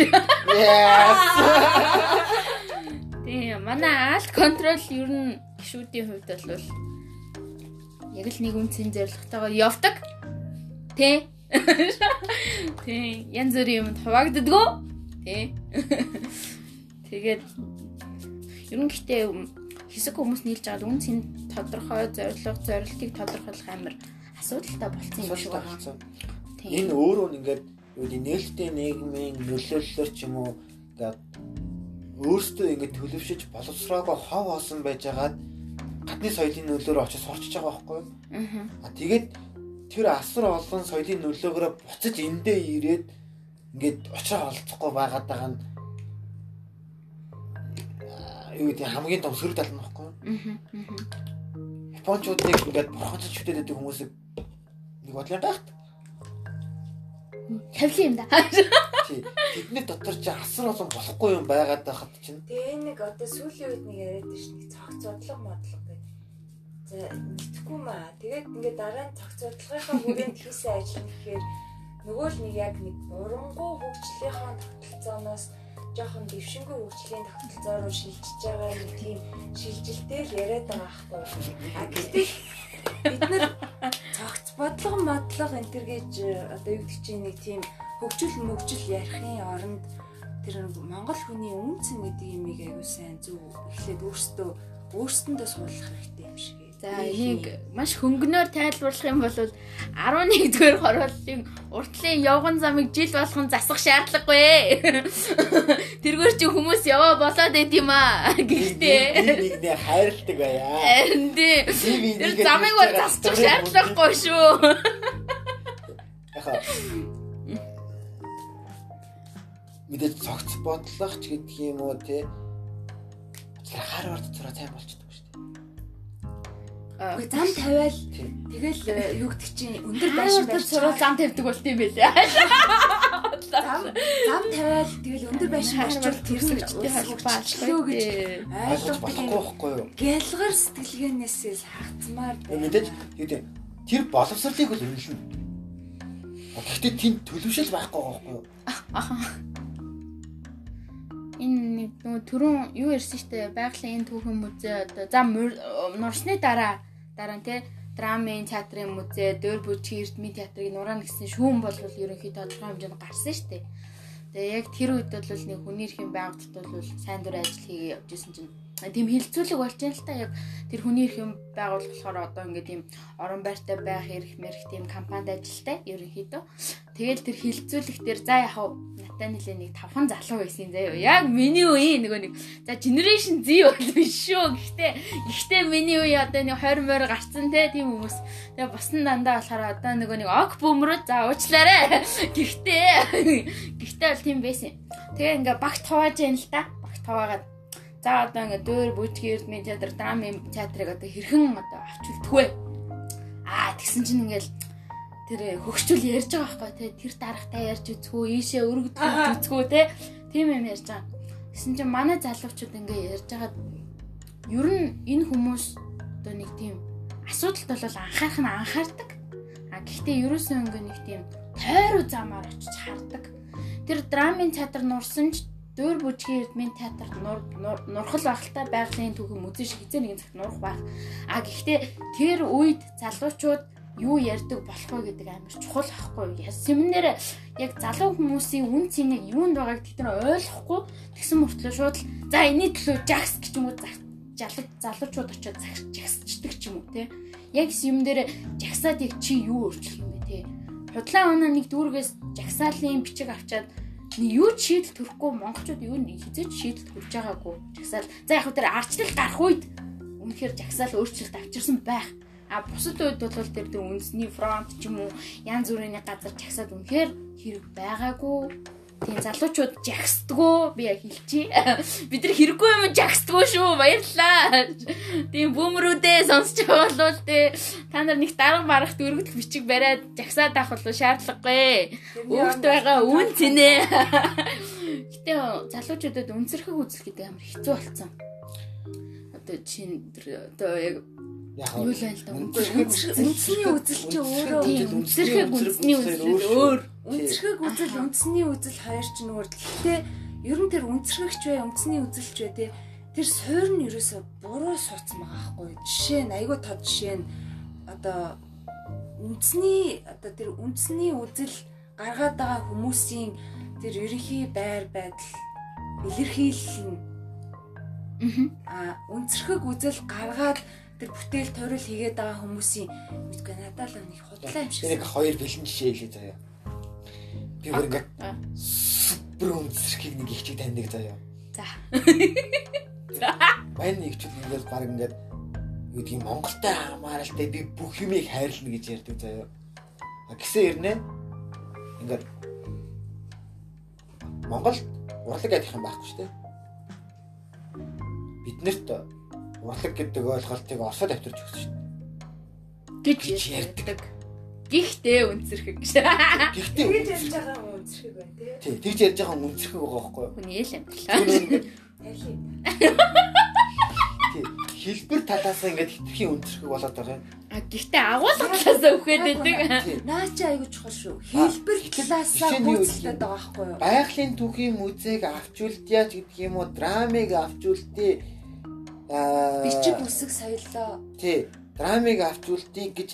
Тийм манай alt control ер нь гişүүдийн хувьд бол яг л нэг үнцэн зорилготойгоо явдаг. Тэ? Тийм янз бүрийн юмд хуваагддгөө. Тэ? Тэгээд ер нь гэхдээ хэсэг хүмүүс нийлж байгаа үнцэн тодорхой зорилго, зорилтыг тодорхойлох амар асуудалтай болсон юм шиг байна. Тийм. Энэ өөрөө ингээд юу гэдэг нээлттэй нийгмийн нөлөөллөөр ч юм уу ингээд өөртөө ингээд төлөвшөж боловсроогүй хов хоосон байжгаад гадны соёлын нөлөөр очиж сурчиж байгаа байхгүй юу? Аа. Тэгээд тэр асар олон соёлын нөлөөгөөр буцаж эндээ ирээд ингээд очроо олцохгүй байгаад байгаа нь юу гэдэг хамгийн том сөрөг тал нь баггүй юу? Аа. Япончуудыг ингээд шүтээд байдаг хүмүүсийг нэг бодлоо гахт. Тавлын юм да. Тий. Тэдний дотор ч асар олон болохгүй юм байгаад байхад чинь Тэгээ нэг одоо сүүлийн үед нэг яриад байна шүү. Цогц бодлого модлого гэдэг. За мэдхгүй маа. Тэгээд ингээд дараа нь цогц бодлогынхаа хүрээнд хийсэн ажил нь гэхээр нөгөө л нэг яг нэг урангуй хөгжлийнхаа тогтолцооноос жоохон дэвшингүй хөгжлийн тогтолцоор руу шилжиж байгаа нэг тийм шилжилтэй л яриад байгаа байхгүй. А гэтэл бид нар цогц бодлого модлого энэ төр гэж одоо юу чинь нэг тийм хөгжил мөгжил ярихын оронд тэр Монгол хүний үнцэн гэдэг юмыг аягүй сайн зөв эхлээд өөртөө өөрсөндөө суулгах хэрэгтэй юм шиг. За энийг маш хөнгөнөөр тайлбарлах юм бол 11-р хорооллын уртлын явган замыг жил болгон засах шаардлагагүй. Тэргээр чи хүмүүс яваа болоод байд юм аа. Гэхдээ нэгнээ хайрладаг байя. харин тий. Тэр замыг бол засчих шаардлагагүй шүү. Мэдээж цогц бодлого ч гэдэг юм уу те. Тэр хар орд зураа сайн болчихдог зам тавиал тэгэл э, юу гэдэг чинь өндөр байшин барьж сурал зам тавьдаг болт юм байлээ. зам зам тавиал тэгэл өндөр байшин барьчвал тэр өсөлттэй хөгжлөө гэж Ойлгож болохгүй юм. байхгүй юу? Гялгар сэтгэлгээнээсээ хагцмаар Э, Мэдээж юу гэдэг тэр боловсролыг бол үнэлнэ. Гэхдээ тийм төлөвшөл байхгүй байхгүй юу? Энэ нэг нөгөө түрүүн юу ярьсан штэ байгалийн энэ түүхэн музей одоо за мур- нурсны дараа дараа нь те драмын театрын музей, дөр бүжгийн эрдмийн театрыг нураа гэсэн шүүн болвол ерөнхийдөө тодорхой хэмжээнд гарсан штэ. Тэгээ яг тэр үед бол нэг хүний эрхийн байгууллагт бол сайн дур ажил хийгээ явж исэн чинь тийм хилцүүлэг байна л та яг тэр хүний эрхийн байгууллага болохоор одоо ингээд тийм орон байртай байх эрх мэрх тийм компанид ажилтай ерөнхийдөө Тэгэл тэр хилцүүлэх дээр за яах вэ? Натаа нилээ нэг тавхан залуу байсан заяа. Яг миний үеийн нөгөө нэг за generation Z бол биш шүү. Гэхдээ ихтэй миний үе одоо нэг 20 морь гарцсан те тийм хүмүүс. Тэгээ босон дандаа болохоор одоо нөгөө нэг ок бөмрөд за уучлаарай. Гэхдээ гэхдээ бол тийм байсан. Тэгээ ингээ багт хувааж яана л та. Багт хуваагаад за одоо ингээ дөр бүжгийн эрдмийн театр, драмын театрыг одоо хэрхэн одоо авч үлдэх вэ? Аа тэгсэн чинь ингээл тэр хөгчүүл ярьж байгаа байхгүй те тэр дарахтаа ярьж үзгүү ийшээ өргөдгөө үзгүү те тийм юм ярьж байгаа. Гэсэн чинь манай залуучууд ингээ ярьж байгаа ер нь энэ хүмүүс одоо нэг тийм асуудалд бол анхаарах нь анхаардаг. А гэхдээ ерөөсөө ингээ нэг тийм тойруу замаар очиж хардаг. Тэр драмын театр нурсан ч дөр бүжгийн эрдмийн театрт нур нур- нурхал багтаа байгалийн түүхэн шиг хизээ нэгэн цагт нурах байх. А гэхдээ тэр үед залуучууд юу ярьдаг болох вэ гэдэг амар чухал ахгүй юу. Семинар яг залуу хүмүүсийн үн цэнийг юунд байгааг тэд нар ойлгохгүй тэгсэн мөртлөө шууд л за энэний төлөө жагс гэж юм уу залуу залуучууд очиод жагсчдаг ч юм уу те. Яг дээр жагсаад яг чи юу өөрчлөх юм бэ те. Худлаа оноо нэг дүүргээс жагсаалын бичиг авчаад юу ч шийдэл төрөхгүй монголчууд юу нэг хизээч шийдэл төрж байгаагүй. Жагсаал. За яг хөө тэр арчлал гарах үед үнэхээр жагсаал өөрчлөлт авчирсан байх. А бусад үед бол тэр үндэсний фронт ч юм уу янз бүрийн газар жагсаад үнэхээр хэрэг байгаагүй. Тийм залуучууд жагсдгөө би яг хэлчихье. Бид нар хэрэггүй юм жагсдгөө шүү. Баярлалаа. Тийм бүүмрүүдээ сонсч байгаа бол тээ та нар нэг дарга барахт өргөдөл бичиг бариад жагсаад авах бол шаардлагагүй. Өөрт байгаа үн цэнэ. Гэтэ залуучуудад үнсэрхэг үзэл гэдэг амар хэцүү болсон. Одоо чинь одоо яг Яг юу л байл та Үндэсний үзэл чи өөрөө үнсэрхэг үндэсний үзэл өөр. Үнцэрхэг үзэл үндэсний үзэл хоёр ч нөгөө гэхдээ ер нь тэр үнцэрхэгч бай үндэсний үзэлч бай тий. Тэр суур нь ерөөсө буруу суудсан байгаа байхгүй жишээ нь айгүй тод жишээ нь одоо үндэсний одоо тэр үндэсний үзэл гаргаад байгаа хүмүүсийн тэр ерөнхий байр байдал илэрхийлэл нь а үнцэрхэг үзэл гаргаад тэр бүтээл тойрол хийгээд байгаа хүмүүсийн мэдгүй надад л нэг худлаа юм шиг нэг хоёр бэлэн жишээ хэлээ заяа. Би бүр ингээд супер үнсэрхийг нэг их чиг таньдаг заяа. За. Баян нэг чиг ингээд баг ингээд юу гэдгийг Монголтой хамааралтай би бүх юмыг хайрлна гэж ярьдаг заяа. А гисэн ирнэ ингээд Монгол урлаг адих юм байхгүй шүү дээ. Биднэрт урлаг гэдэг ойлголтыг осод авчирч өгсөн шүү гэж Гэж ярьдаг. Гэхдээ үнсэрхэг гэж. дээ. Гэхдээ Тэгэж ярьж байгаа юм үнцэрхэг байна тий. тий тэгж ярьж байгаа хүн үнсэрхэг байгаа байхгүй юу? Хүний ингээд Тайлхи. тий хэлбэр талаас ингээд хитрхийн үнсэрхэг болоод байгаа юм. А гэхдээ агуулга талаасаа үхээд байдаг. тий. Наа чи айгуу чухал шүү. Хэлбэр талаасаа нь гүйцэтгэдэг байгаа байхгүй юу? Байгалийн түүхийн музейг авч үлдъя ч гэдэг юм уу, драмыг авч үлдээ. Аа Бичиг үсэг соёлоо тий, драмыг авч үлдээ гэж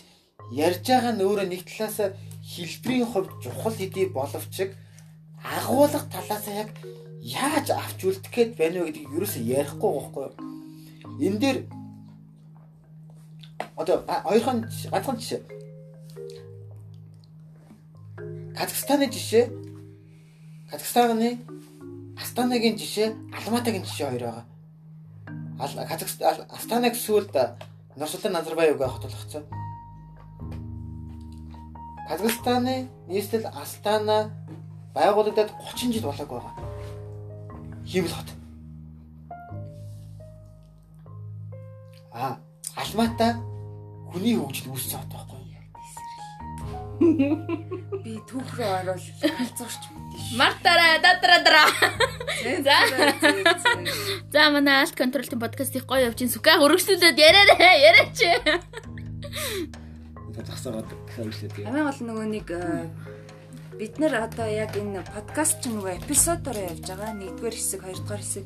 ярьж байгаа нь өөрөө нэг талаасаа хэлбэрийн хувьд чухал хэдий боловч агуулга талаасаа яг яаж авч үлдэх гээд байна вэ гэдгийг ерөөсөө ярихгүй байхгүй юу? Энэ дээр одоо жиш- ганцхан жишээ. Казахстаны жишээ Казахстаны Астанагийн жишээ, Алматагийн жишээ хоёр байгаа. Казахстан Астанаг сүүлд Нурсултан Назарбаевгаа хотолгоцсон. Казахстаны нийслэл Астана байгуулагдаад 30 жил болоог байгаа. Хиймэл хот. А Алмата хүний хөгжил үүссэн хот байхгүй юу? би түүх рүү орвол галзуурч мэдээ шүү. Мартара датрадра. За. За. За манай алт контролтын подкастыг гоё явж ин сүкэ өргөжлүүлээд яриараа яриач. Засаагаад гэхэлээ. Хамгийн гол нөгөө нэг э, бид нар одоо яг энэ подкаст ч нөгөө эпизодоор явж байгаа. Нэгдүгээр хэсэг, хоёрдугаар хэсэг.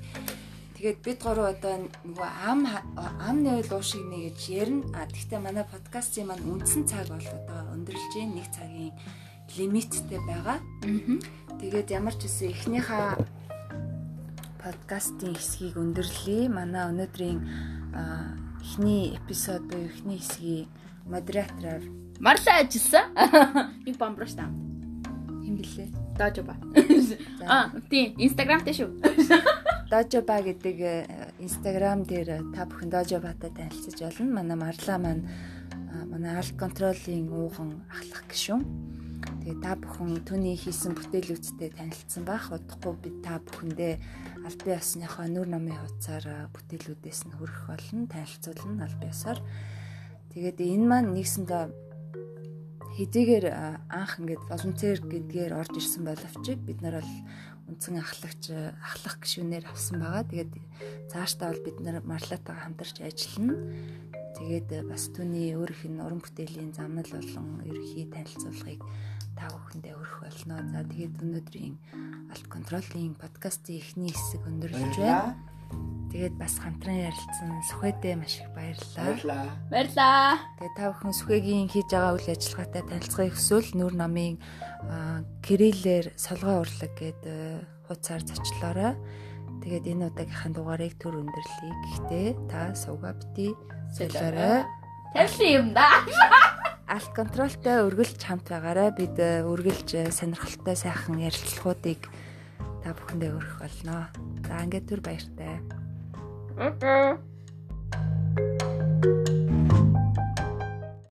Тэгээд бид гурав одоо нөгөө ам ам нэвэл уушиг нэ гэж ярина. А тэгвэл манай подкастын маань үндсэн цаг бол одоо өндөрлж байна. Нэг цагийн лимиттэй байгаа. Тэгээд ямар ч үсэн эхнийхээ подкастын хэсгийг өндөрлөе. Манай өнөөдрийн а, эхний эпизод буюу эхний хэсгийн модератороор Марла ажилласан. Нэг бомброш таа. хэн блэ? Дож ба. А, тийм, Instagram дээр шүү. Дожоба гэдэг э, Instagram дээр та бүхэн Дожобатай танилцж болно. Манай Марла маань манай алт контролын ууган ахлах гишүүн. Тэгээ та бүхэн түүний хийсэн бүтээлүүдтэй танилцсан байх. Удахгүй бид та бүхэндээ аль бие осныхоо нүр номын хуудасаар а, бүтээлүүдээс нь хүрэх болно, танилцуулна аль бие осоор. Тэгээд энэ маань нэгсэндээ хэдийгээр анх ингээд волонтер гэдгээр орж ирсэн боловч бид нар бол үндсэн ахлагч ахлах гишүүнээр авсан байгаа. Тэгээд цаашдаа бол бид нар Марлатайгаа хамтарч ажиллана. Тэгээд бас түүний өөрийнх нь уран бүтээлийн замнал болон ерөнхий танилцуулгыг та бүхэндээ өргөх болно. За тэгээд өнөөдрийн алт контролын подкастын эхний хэсэг өндөрлөж байна. Тэгээд бас хамтран ярилцсан Сүхэдээ маш их баярлалаа. Баярлаа. Баярлаа. Тэгээ та бүхэн Сүхэгийн хийж байгаа үйл ажиллагаатай танилцахыг хүсвэл Нүр намын кириллээр солгоо урлаг гэдэг хуудасаар зочлоорой. Тэгээд энэ удаагийнхаа дугаарыг төр өндөрлөе. Гэхдээ та сууга бити солиорой. Тавилсан юм да. Алт контролтой үргэлж хамт байгаарай. Бид үргэлж сонирхолтой сайхан ярилцлагуудыг та бүхэндээ өргөх болно. За ингээд түр баяртай. Окей.